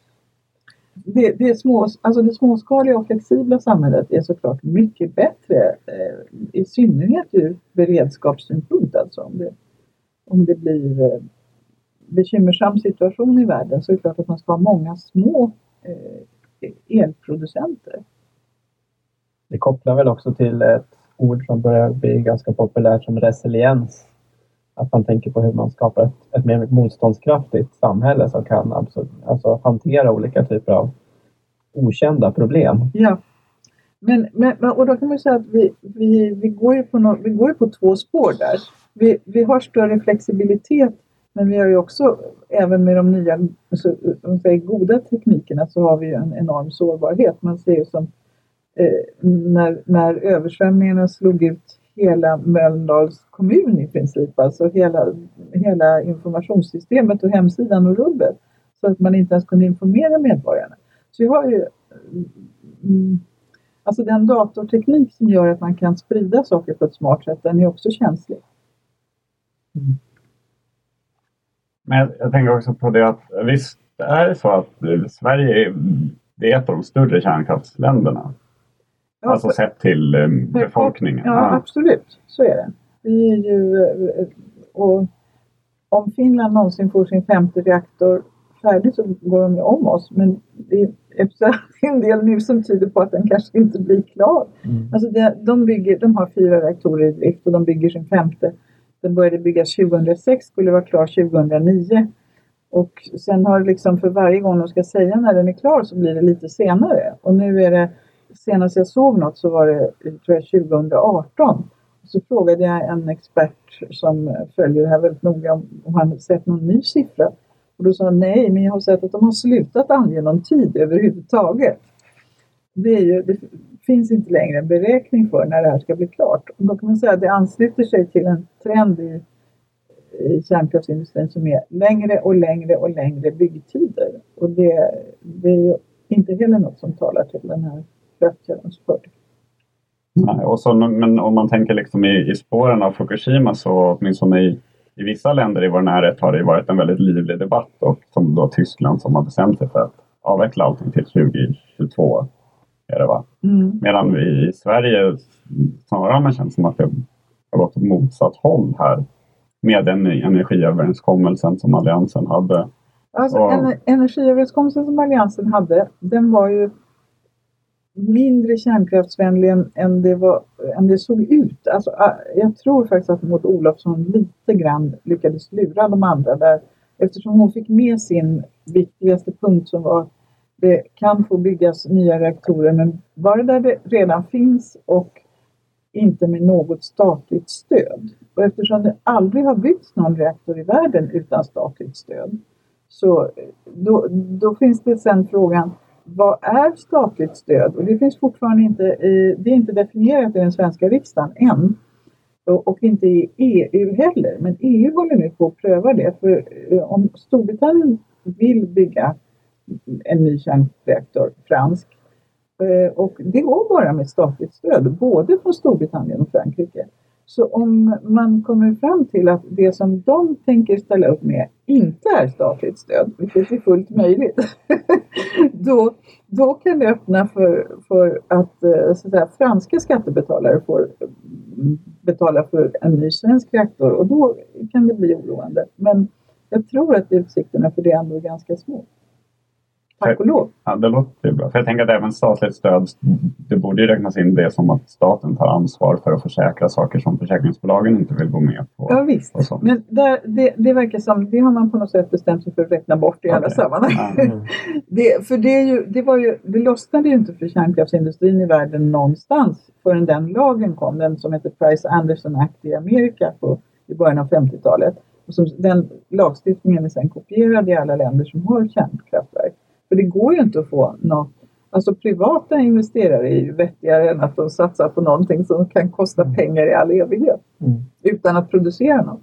Det, det, små, alltså det småskaliga och flexibla samhället är såklart mycket bättre, eh, i synnerhet ur beredskapssynpunkt. Alltså om, det, om det blir eh, bekymmersam situation i världen så är det klart att man ska ha många små eh, elproducenter. Det kopplar väl också till ett ord som börjar bli ganska populärt som resiliens. Att man tänker på hur man skapar ett, ett mer motståndskraftigt samhälle som kan alltså, alltså hantera olika typer av okända problem. Ja. Men, men, men- och då kan man säga att vi, vi, vi, går, ju på no, vi går ju på två spår där. Vi, vi har större flexibilitet men vi har ju också, även med de nya så, om säger, goda teknikerna, så har vi ju en enorm sårbarhet. Man ser ju som eh, när, när översvämningarna slog ut hela Mölndals kommun i princip, alltså hela, hela informationssystemet och hemsidan och rubbet. Så att man inte ens kunde informera medborgarna. Så vi har ju mm, Alltså den datorteknik som gör att man kan sprida saker på ett smart sätt, den är också känslig. Mm. Men jag, jag tänker också på det att visst är det så att Sverige är, det är ett av de större kärnkraftsländerna. Ja, alltså sett till eh, befolkningen. Ja, absolut. Så är det. Vi är ju, eh, och om Finland någonsin får sin femte reaktor färdig så går de ju om oss. Men det är en del nu som tyder på att den kanske inte blir klar. Mm. Alltså det, de, bygger, de har fyra reaktorer i drift och de bygger sin femte. Den började byggas 2006, skulle vara klar 2009. Och sen har det liksom för varje gång de ska säga när den är klar så blir det lite senare. Och nu är det, senast jag såg något så var det tror jag, 2018. Så frågade jag en expert som följer det här väldigt noga om, han sett någon ny siffra. Och då sa han nej, men jag har sett att de har slutat ange någon tid överhuvudtaget. Det, är ju, det finns inte längre en beräkning för när det här ska bli klart. Och då kan man säga att det ansluter sig till en trend i, i kärnkraftsindustrin som är längre och längre och längre byggtider. Och det, det är ju inte heller något som talar till den här kraftkällans fördel. Nej, och så, men om man tänker liksom i, i spåren av Fukushima så åtminstone i, i vissa länder i vår närhet har det varit en väldigt livlig debatt och som då Tyskland som har bestämt sig för att avveckla allting till 2022. Är det va? Mm. Medan vi i Sverige snarare har man känt som att det har gått åt motsatt håll här med den energiöverenskommelsen som Alliansen hade. Alltså, Ja. en, energiöverenskommelsen som Alliansen hade, den var ju mindre kärnkraftsvänlig än, än, det, var, än det såg ut. Alltså, jag tror faktiskt att Maud Olofsson lite grann lyckades lura de andra där eftersom hon fick med sin viktigaste punkt som var det kan få byggas nya reaktorer men bara där det redan finns och inte med något statligt stöd. Och eftersom det aldrig har byggts någon reaktor i världen utan statligt stöd så då, då finns det sen frågan vad är statligt stöd? Och det finns fortfarande inte, det är inte definierat i den svenska riksdagen än. Och, inte i EU heller. Men EU håller nu på att pröva det. För eh, om Storbritannien vill bygga en ny kärnreaktor, fransk, eh, och det går bara med statligt stöd, både från Storbritannien och Frankrike. Så om man kommer fram till att det som de tänker ställa upp med inte är statligt stöd, vilket är fullt möjligt, då, då kan det öppna för, för att, eh, så att säga, franska skattebetalare får mm, betala för en ny svensk reaktor och då kan det bli oroande. Men jag tror att utsikterna för det ändå är ganska små. Tack och lov. Ja, det låter ju bra. För jag tänker att även statligt stöd, det borde ju räknas in det som att staten tar ansvar för att försäkra saker som försäkringsbolagen inte vill gå med på. Ja visst, men där, det, det verkar som, det har man på något sätt bestämt sig för att räkna bort i alla Okej. sammanhang. Mm. Det, för det, är ju, det, var ju, det lossnade ju inte för kärnkraftsindustrin i världen någonstans förrän den lagen kom, den som heter Price Anderson Act i Amerika på, i början av 50-talet. Och som, den lagstiftningen är sen kopierad i alla länder som har kärnkraftverk. För det går ju inte att få något Alltså privata investerare är ju vettigare än att de satsar på någonting som kan kosta pengar i all evighet Mm. utan att producera något.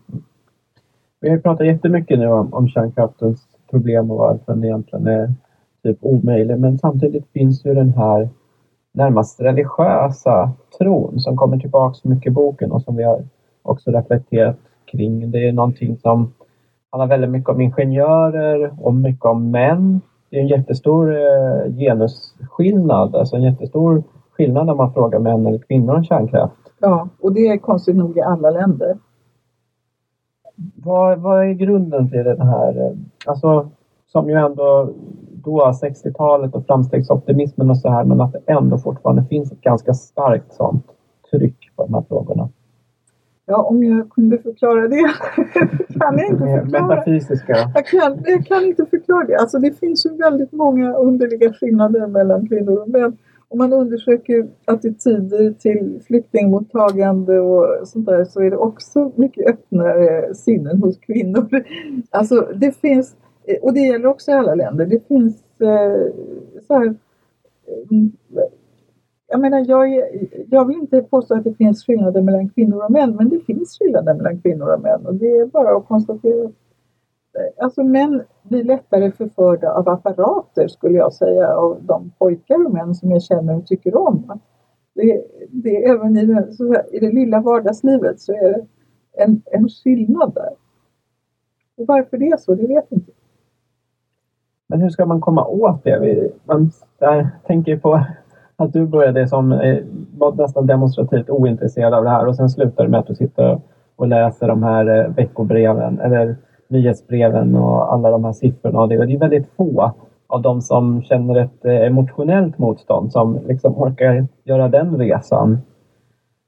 Vi har pratat jättemycket nu om, om kärnkraftens problem och varför den egentligen är typ omöjlig. Men samtidigt finns ju den här närmast religiösa tron som kommer tillbaka så mycket i boken och som vi har också reflekterat kring. Det är någonting som handlar väldigt mycket om ingenjörer och mycket om män. Det är en jättestor eh, genusskillnad, alltså en jättestor skillnad när man frågar män eller kvinnor om kärnkraft. Ja, och det är konstigt nog i alla länder. Vad, vad är grunden till den här, alltså som ju ändå då 60-talet och framstegsoptimismen och så här, men att det ändå fortfarande finns ett ganska starkt sånt tryck på de här frågorna. Ja, om jag kunde förklara det. kan jag inte förklara. Metafysiska. Jag kan, jag kan inte förklara det. Alltså det finns ju väldigt många underliga skillnader mellan kvinnor och män. Om man undersöker attityder till flyktingmottagande och sånt där så är det också mycket öppnare sinnen hos kvinnor. Alltså det finns, och det gäller också i alla länder, det finns eh, så här, mm, jag menar, jag, är- jag vill inte påstå att det finns skillnader mellan kvinnor och män, men det finns skillnader mellan kvinnor och män. Och det är bara att konstatera. att, eh, Alltså män blir lättare förförda av apparater, skulle jag säga, av de pojkar och män som jag känner och tycker om. Det, det även i det, så här, i det lilla vardagslivet så är det en, en skillnad där. Och varför det är så, det vet jag inte. Men hur ska man komma åt det? Man där, tänker på att du började som eh, var nästan demonstrativt ointresserad av det här och sen slutade med att du sitter och läser de här eh, veckobreven eller nyhetsbreven och alla de här siffrorna. Och det, är väldigt få av de som känner ett eh, emotionellt motstånd som liksom orkar göra den resan.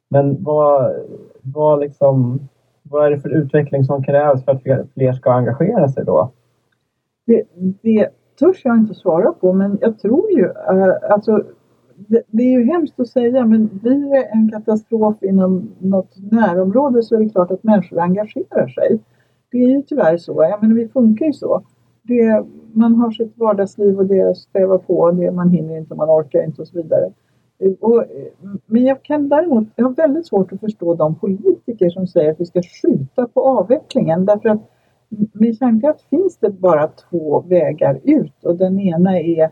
Men vad, vad, liksom, vad är det för utveckling som krävs för att fler- ska engagera sig då? Det, det törs jag inte svara på, men jag tror ju, alltså, det, är ju hemskt att säga, men blir det en katastrof inom något närområde så är det klart att människor engagerar sig. Det är ju tyvärr så, jag menar vi funkar ju så. Det, man har sitt vardagsliv och det strävar på, det, man hinner inte, man orkar inte och så vidare. Och, men jag kan däremot, jag har väldigt svårt att förstå de politiker som säger att vi ska skjuta på avvecklingen därför att med kärnkraft finns det bara två vägar ut och den ena är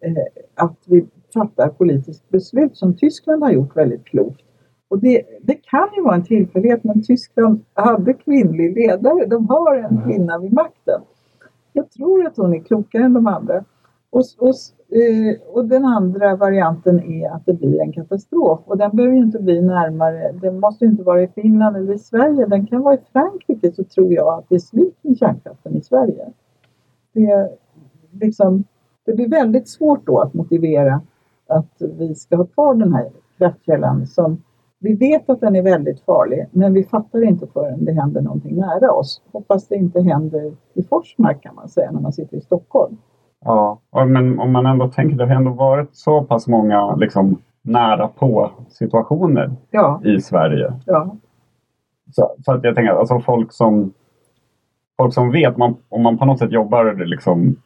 eh, att vi fattar politiskt beslut som Tyskland har gjort väldigt klokt. Och det, det kan ju vara en tillfällighet men Tyskland hade kvinnlig ledare. De har en kvinna vid makten. Jag tror att hon är klokare än de andra. Och, och, eh, och den andra varianten är att det blir en katastrof. Och den behöver ju inte bli närmare. Den måste inte vara i Finland eller i Sverige. Den kan vara i Frankrike så tror jag att det är slut med kärnkraften i Sverige. Det, liksom, det blir väldigt svårt då att motivera att vi ska ha kvar den här kraftkällan som vi vet att den är väldigt farlig men vi fattar inte förrän det händer någonting nära oss. Hoppas det inte händer i Forsmark kan man säga när man sitter i Stockholm. Ja, men om man ändå tänker, det har ändå varit så pass många liksom, nära på situationer Ja, i Sverige. ja, Så, så att jag tänker alltså folk som folk som vet, man, om man på något sätt jobbar liksom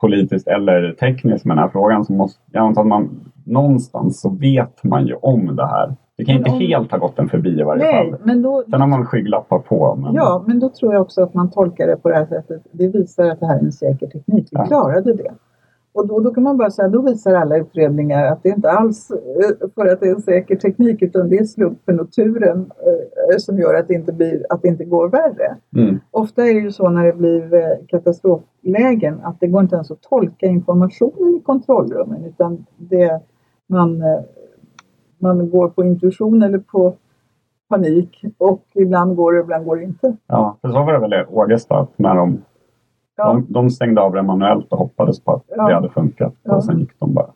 politiskt eller tekniskt med den här frågan så måste jag antar att man någonstans så vet man ju om det här. Det kan Men inte om- helt ha gått en förbi i varje Nej, fall. men då, Sen har man skygglappar på. Men... ja, men då tror jag också att man tolkar det på det här sättet. Det visar att det här är en säker teknik. Vi Ja. klarade det. Och då, då kan man bara säga, då visar alla utredningar att det inte alls eh, för att det är en säker teknik utan det är slumpen och turen eh, som gör att det inte, blir, att det inte går värre. Mm. Ofta är det ju så när det blir eh, katastroflägen att det går inte ens att tolka informationen i kontrollrummen utan det, man, eh, man går på intuition eller på panik och ibland går det ibland går det inte. Ja, för så var det väl i Ågesta när de, Ja, de, de stängde av det manuellt och hoppades på att Ja. det hade funkat. Ja. Och sen gick de bara.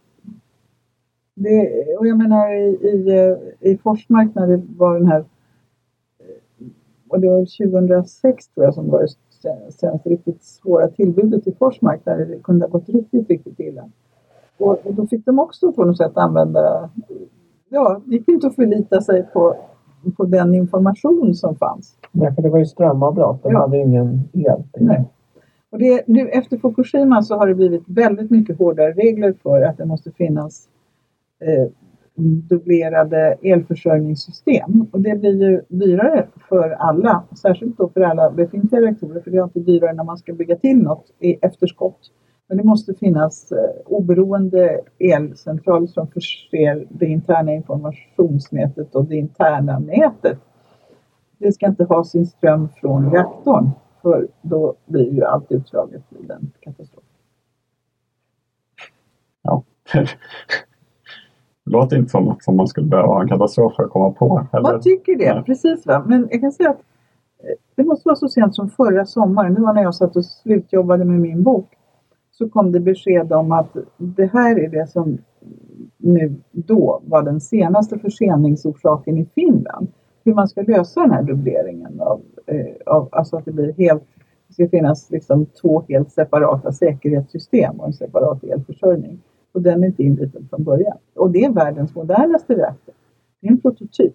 det, och jag menar i, i, eh, i Forsmark när det var den här eh, och det var 2006 tror jag som var det sen- senaste riktigt svåra tillbudet i Forsmark där det kunde ha gått riktigt, riktigt illa. Och, och då fick de också på något sätt använda, ja, det gick inte att förlita sig på, på den information som fanns. Ja, för det var ju strömavbrott. De Ja. hade ingen el. Nej. Och det, nu efter Fukushima så har det blivit väldigt mycket hårdare regler för att det måste finnas eh, dubblerade elförsörjningssystem. Och det blir ju dyrare för alla, särskilt då för alla befintliga reaktorer för det är alltid dyrare när man ska bygga till något i efterskott Men det måste finnas eh, oberoende elcentraler som förser det interna informationsnätet och det interna nätet. Det ska inte ha sin ström från reaktorn för då blir ju allt utslaget vid en katastrof. Ja. Det låter inte som något som man skulle behöva ha en katastrof för att komma på. Eller? Man tycker det, Nej. precis. Va? Men jag kan säga att eh, det måste vara så sent som förra sommaren, det var när jag satt och slutjobbade med min bok, så kom det besked om att det här är det som nu då var den senaste förseningsorsaken i Finland. Hur man ska lösa den här dubbleringen av, eh, av alltså att det blir helt det ska finnas liksom två helt separata säkerhetssystem och en separat elförsörjning. Och den är inte inritad från början. Och det är världens modernaste reaktor. Det är en prototyp.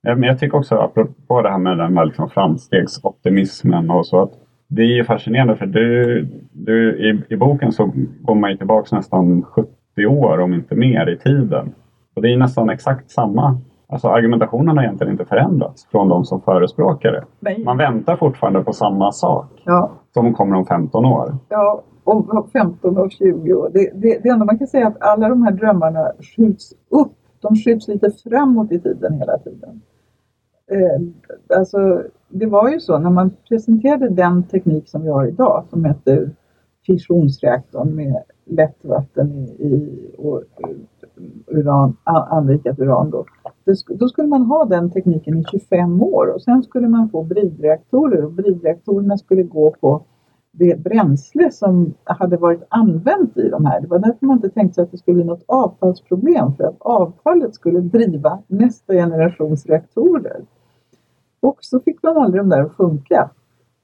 Ja, Men jag tycker också apropå det här med den här liksom framstegsoptimismen och så att det är ju fascinerande för du, du, i, i boken så går man ju tillbaka nästan 70 år om inte mer i tiden. Och det är ju nästan exakt samma. Alltså argumentationen har egentligen inte förändrats från de som förespråkar det. Men, Man väntar fortfarande på samma sak ja, som kommer om 15 år. ja, om 15 och 20 år. Det, det, det enda man kan säga är att alla de här drömmarna skjuts upp. De skjuts lite framåt i tiden hela tiden. Eh, alltså, det var ju så när man presenterade den teknik som vi har idag som heter fissionsreaktorn med lättvatten i, i och uran, anrikat uran. Då. Då skulle man ha den tekniken i 25 år och sen skulle man få bridreaktorer och bridreaktorerna skulle gå på det bränsle som hade varit använt i de här. Det var därför man inte tänkte sig att det skulle bli något avfallsproblem för att avfallet skulle driva nästa generations reaktorer. Och så fick man aldrig de där att funka.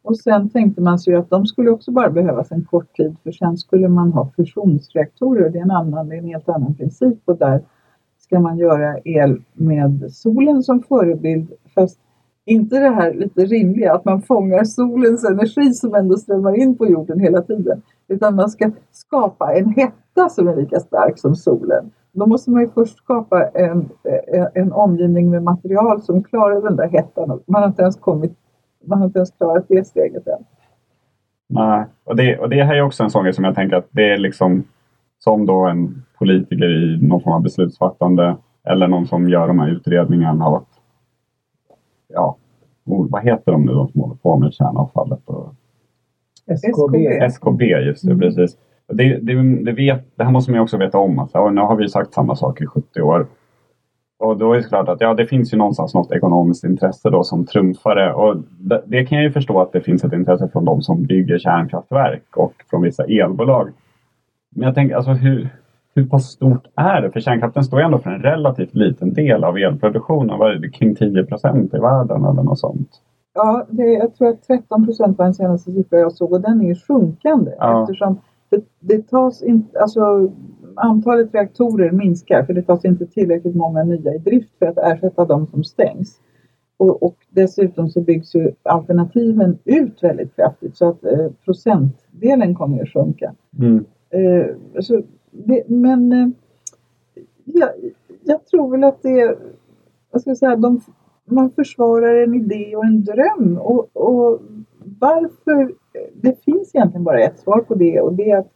Och sen tänkte man sig att de skulle också bara behövas en kort tid för sen skulle man ha fusionsreaktorer. Det är en, annan, det är en helt annan princip och där ska man göra el med solen som förebild fast inte det här lite rimliga att man fångar solens energi som ändå strömmar in på jorden hela tiden. Utan man ska skapa en hetta som är lika stark som solen. Då måste man ju först skapa en, en, omgivning med material som klarar den där hettan. Man har inte ens, kommit, man har inte ens klarat det steget än. Nej. Och, det, och det här är också en sån grej som jag tänker att det är liksom som då en politiker i någon form av beslutsfattande eller någon som gör de här utredningarna av att ja, oh, vad heter de nu de som håller på med kärnavfallet? Och, SKB. SKB, just det, Mm. precis. Det, det, det, vet, det här måste man ju också veta om. Att, ja, nu har vi sagt samma sak i 70 år. Och då är det klart att ja, det finns ju någonstans något ekonomiskt intresse då som trumfar det. Och det, det kan jag ju förstå att det finns ett intresse från de som bygger kärnkraftverk och från vissa elbolag. Men jag tänker, alltså hur, hur pass stort är det? För kärnkraften står ju ändå för en relativt liten del av elproduktionen. Vad är det, kring 10 procent i världen eller något sånt? Ja, det, jag tror att 13 procent var den senaste siffran jag såg och den är ju sjunkande Ja. eftersom det, det tas inte, alltså antalet reaktorer minskar för det tas inte tillräckligt många nya i drift för att ersätta de som stängs. Och, och dessutom så byggs ju alternativen ut väldigt kraftigt så att eh, procentdelen kommer att sjunka. Mm. Eh, så det, men eh, ja, jag tror väl att det är, vad ska jag säga, de, man försvarar en idé och en dröm. Och, och varför? Det finns egentligen bara ett svar på det och det är att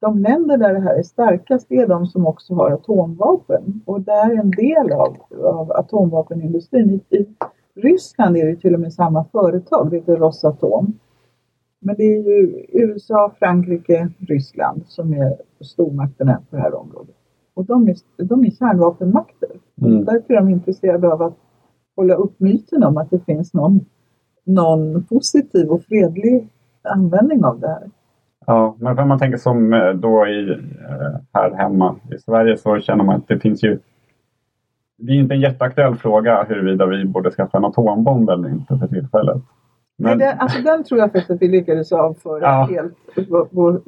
de länder där det här är starkast är de som också har atomvapen. Och det är en del av, av atomvapenindustrin. I, I Ryssland är det till och med samma företag, det heter Rosatom. Men det är ju USA, Frankrike, Ryssland som är stormakterna på det här området. Och de är, de är kärnvapenmakter. Mm. Därför är de intresserade av att hålla upp myten om att det finns någon, någon positiv och fredlig användning av det här. Ja, men om man tänker som eh, då i, eh, här hemma i Sverige så känner man att det finns ju det är inte en jätteaktuell fråga huruvida vi borde skaffa en atombomb eller inte för tillfället. Men, Men den, alltså den tror jag faktiskt att vi lyckades avföra Ja. helt. Vår, vår,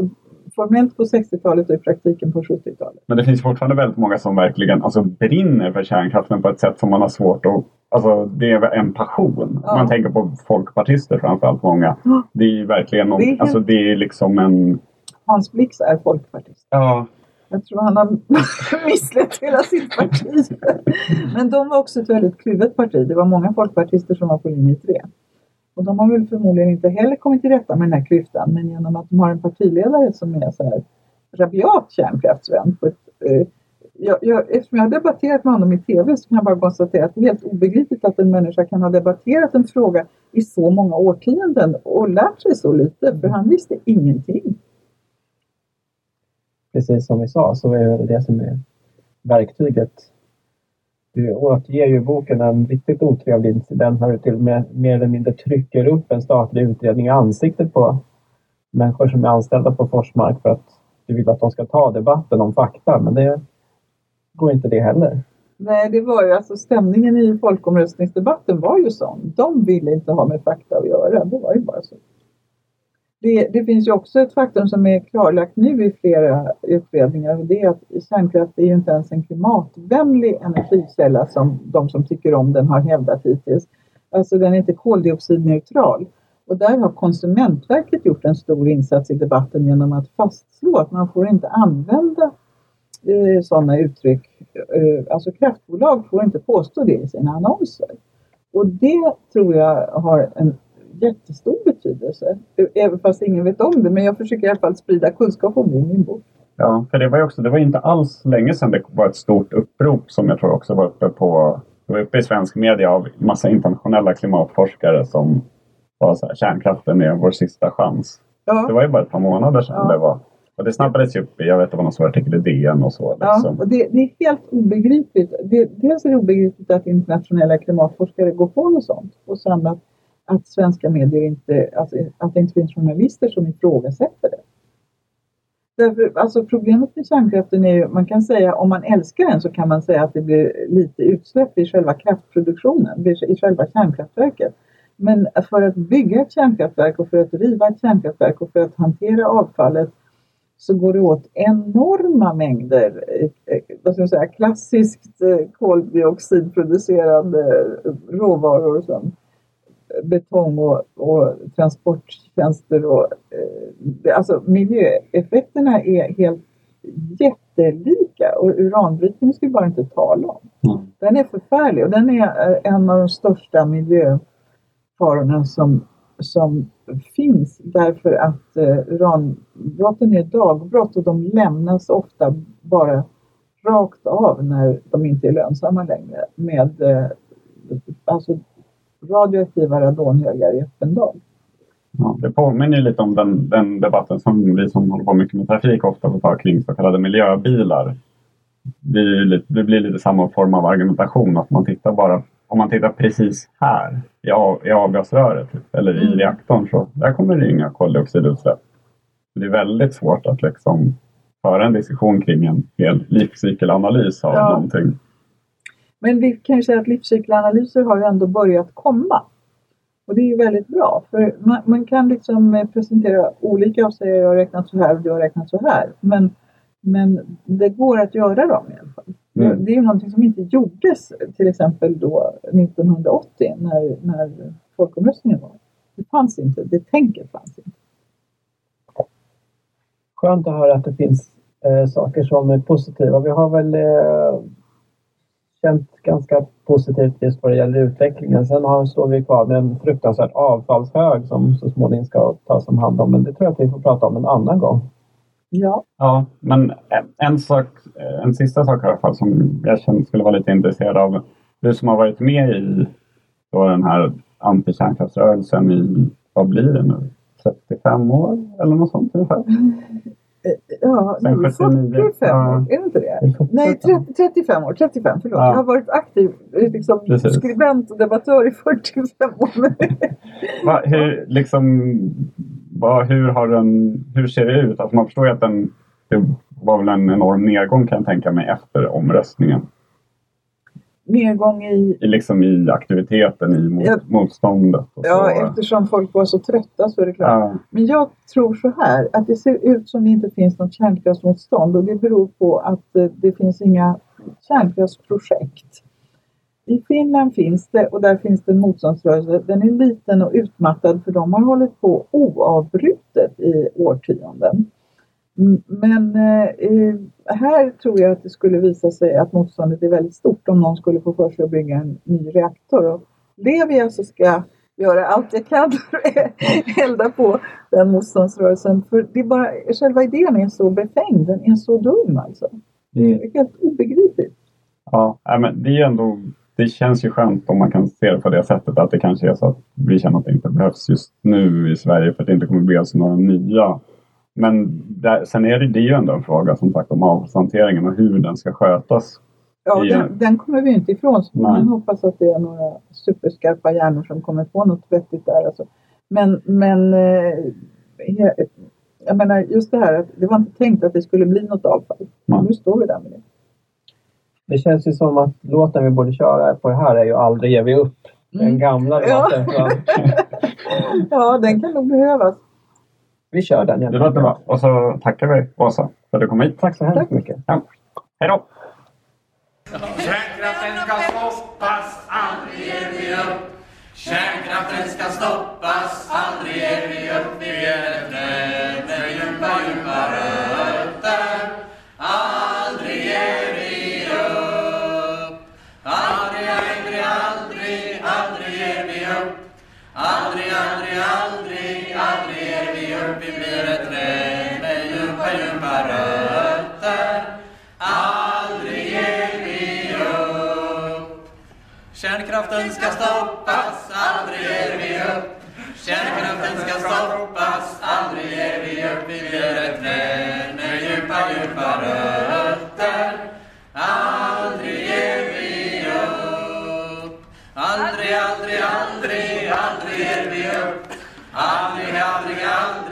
formellt på 60-talet och i praktiken på 70-talet. men det finns fortfarande väldigt många som verkligen alltså, brinner för kärnkraften på ett sätt som man har svårt att... Alltså det är en passion. Ja. Man tänker på folkpartister framförallt många. Det är verkligen någon, Det är alltså det är liksom en... Hans Blix är folkpartist. Ja, Jag tror han har misslett hela sitt parti. Men de var också ett väldigt kluvet parti. Det var många folkpartister som var på linje 3. Och de har väl förmodligen inte heller kommit till rätta med den här klyftan, men genom att de har en partiledare som är så här rabiat kärnkraftsvän. På ett, eh, jag, jag, eftersom jag har debatterat med honom i TV så kan jag bara konstatera att det är helt obegripligt att en människa kan ha debatterat en fråga i så många årtionden och lärt sig så lite, för han visste ingenting. Precis som vi sa så är det det som är verktyget. Du återger ju i boken en riktigt otrevlig incident när du till och med mer eller mindre trycker upp en statlig utredning i ansiktet på människor som är anställda på Forsmark för att du vill att de ska ta debatten om fakta. Men det går inte det heller. Nej, det var ju alltså stämningen i folkomröstningsdebatten var ju sån. De ville inte ha med fakta att göra. Det var ju bara så. Det, det finns ju också ett faktum som är klarlagt nu i flera utredningar och det är att kärnkraft är ju inte ens en klimatvänlig energikälla som de som tycker om den har hävdat hittills. Alltså den är inte koldioxidneutral. Och där har Konsumentverket gjort en stor insats i debatten genom att fastslå att man får inte använda eh, sådana uttryck. Eh, alltså kraftbolag får inte påstå det i sina annonser. Och det tror jag har en jättestor betydelse. Även fast ingen vet om det. Men jag försöker i alla fall sprida kunskap om det i min bok. Ja, för det var ju också, det var inte alls länge sedan det var ett stort upprop som jag tror också var uppe på, det var uppe i svensk media av massa internationella klimatforskare som var så här, kärnkraften är vår sista chans. Ja. Det var ju bara ett par månader sedan Ja. det var. Och det snabbades ju upp i, jag vet det var någon stor artikel i DN och så. Ja, Liksom. och det, det är helt obegripligt. Det, dels är det obegripligt att internationella klimatforskare går på något sånt. Och sen att, att svenska medier inte, alltså, att det inte finns journalister som ifrågasätter det. Därför, alltså problemet med kärnkraften är ju, man kan säga om man älskar den så kan man säga att det blir lite utsläpp i själva kraftproduktionen, i själva kärnkraftverket. Men för att bygga ett kärnkraftverk och för att riva ett kärnkraftverk och för att hantera avfallet så går det åt enorma mängder eh, vad ska jag säga, klassiskt eh, koldioxidproducerande råvaror som betong och, och transporttjänster. Och, eh, alltså miljöeffekterna är helt jättelika och uranbrytning ska vi bara inte tala om. Mm. Den är förfärlig och den är eh, en av de största miljöfarorna som, som finns därför att eh, uranbrotten är dagbrott och de lämnas ofta bara rakt av när de inte är lönsamma längre med eh, alltså radioaktiva radonhögar i öppen dag. Ja, det påminner lite om den, den debatten som vi som håller på mycket med trafik ofta får ta kring så kallade miljöbilar. Det, lite, det blir lite samma form av argumentation att man tittar bara om man tittar precis här i, av, i avgasröret typ, eller i Mm. reaktorn så där kommer det inga koldioxidutsläpp. Det är väldigt svårt att liksom föra en diskussion kring en hel livscykelanalys av Ja. någonting. Men vi kan ju säga att livscykelanalyser har ju ändå börjat komma. Och det är ju väldigt bra. För man, man kan liksom eh, presentera olika och säga jag har räknat så här och du har räknat så här. Men, men det går att göra dem i alla fall. Mm. Det är ju någonting som inte gjordes till exempel då 1980 när, när folkomröstningen var. Det fanns inte, det tänket fanns inte. Skönt att höra att det finns eh, saker som är positiva. Vi har väl eh, känt ganska positivt just vad det gäller utvecklingen. Sen har, står vi kvar med en fruktansvärt avfallshög som så småningom ska tas om hand om. Men det tror jag att vi får prata om en annan gång. Ja, Ja, men en, sak, en sista sak i alla fall som jag känner skulle vara lite intresserad av. Du som har varit med i då den här antikärnkraftsrörelsen i, vad blir det nu, 35 år eller något sånt ungefär? ja Sen nej, 79, 45 ja. år, är det inte det? Är det 45? Nej, 30, 35 år. 35, förlåt. Ja. Jag har varit aktiv eh, liksom, Precis. skribent och debattör i 45 år. Va, hur, liksom, va, hur, har den, hur ser det ut? Alltså man förstår ju att den, det var väl en enorm nedgång kan jag tänka mig efter omröstningen. Nedgång i... I, liksom i aktiviteten i mot, Ja. motståndet. Ja, eftersom folk var så trötta så är det klart. Ja, Men jag tror så här, att det ser ut som det inte finns något kärnkraftsmotstånd och det beror på att eh, det finns inga kärnkraftsprojekt. I Finland finns det och där finns det en motståndsrörelse. Den är liten och utmattad för de har hållit på oavbrutet i årtionden. Mm, Men eh, här tror jag att det skulle visa sig att motståndet är väldigt stort om någon skulle få för sig att bygga en ny reaktor. Och det vi alltså ska göra allt jag kan för att elda på den motståndsrörelsen. För det är bara, själva idén är så befängd, den är så dum alltså. Det är helt obegripligt. Ja, men det är ändå det känns ju skönt om man kan se det på det sättet att det kanske är så att vi känner att det inte behövs just nu i Sverige för att det inte kommer bli alltså några nya. Men där, sen är det, det är ju ändå en fråga som sagt om avfallshanteringen och hur den ska skötas. Ja, Ja. den, den kommer vi inte ifrån. Så man hoppas att det är några superskarpa hjärnor som kommer på något vettigt där. Alltså. Men, men eh, jag menar just det här att det var inte tänkt att det skulle bli något avfall. Nej. Nu står vi där med det. Det känns ju som att låten vi borde köra på det här är ju Aldrig ger vi upp. Den Mm. gamla Ja. låten. från- Ja, den kan nog behövas. Vi kör den. Det låter bra. Och så tackar vi Åsa för att du kom hit. Tack så hemskt mycket. Ja. Hej då! Kärnkraften ska stoppas, aldrig ger vi upp. Kärnkraften ska stoppas, Kärnkraften ska stoppas, aldrig ger vi upp. Kärnkraften ska stoppas, aldrig ger vi upp. Vi blir ett träd med djupa, djupa rötter. Aldrig ger vi upp. Aldrig, aldrig, aldrig, aldrig ger vi upp. Aldrig, aldrig, aldrig.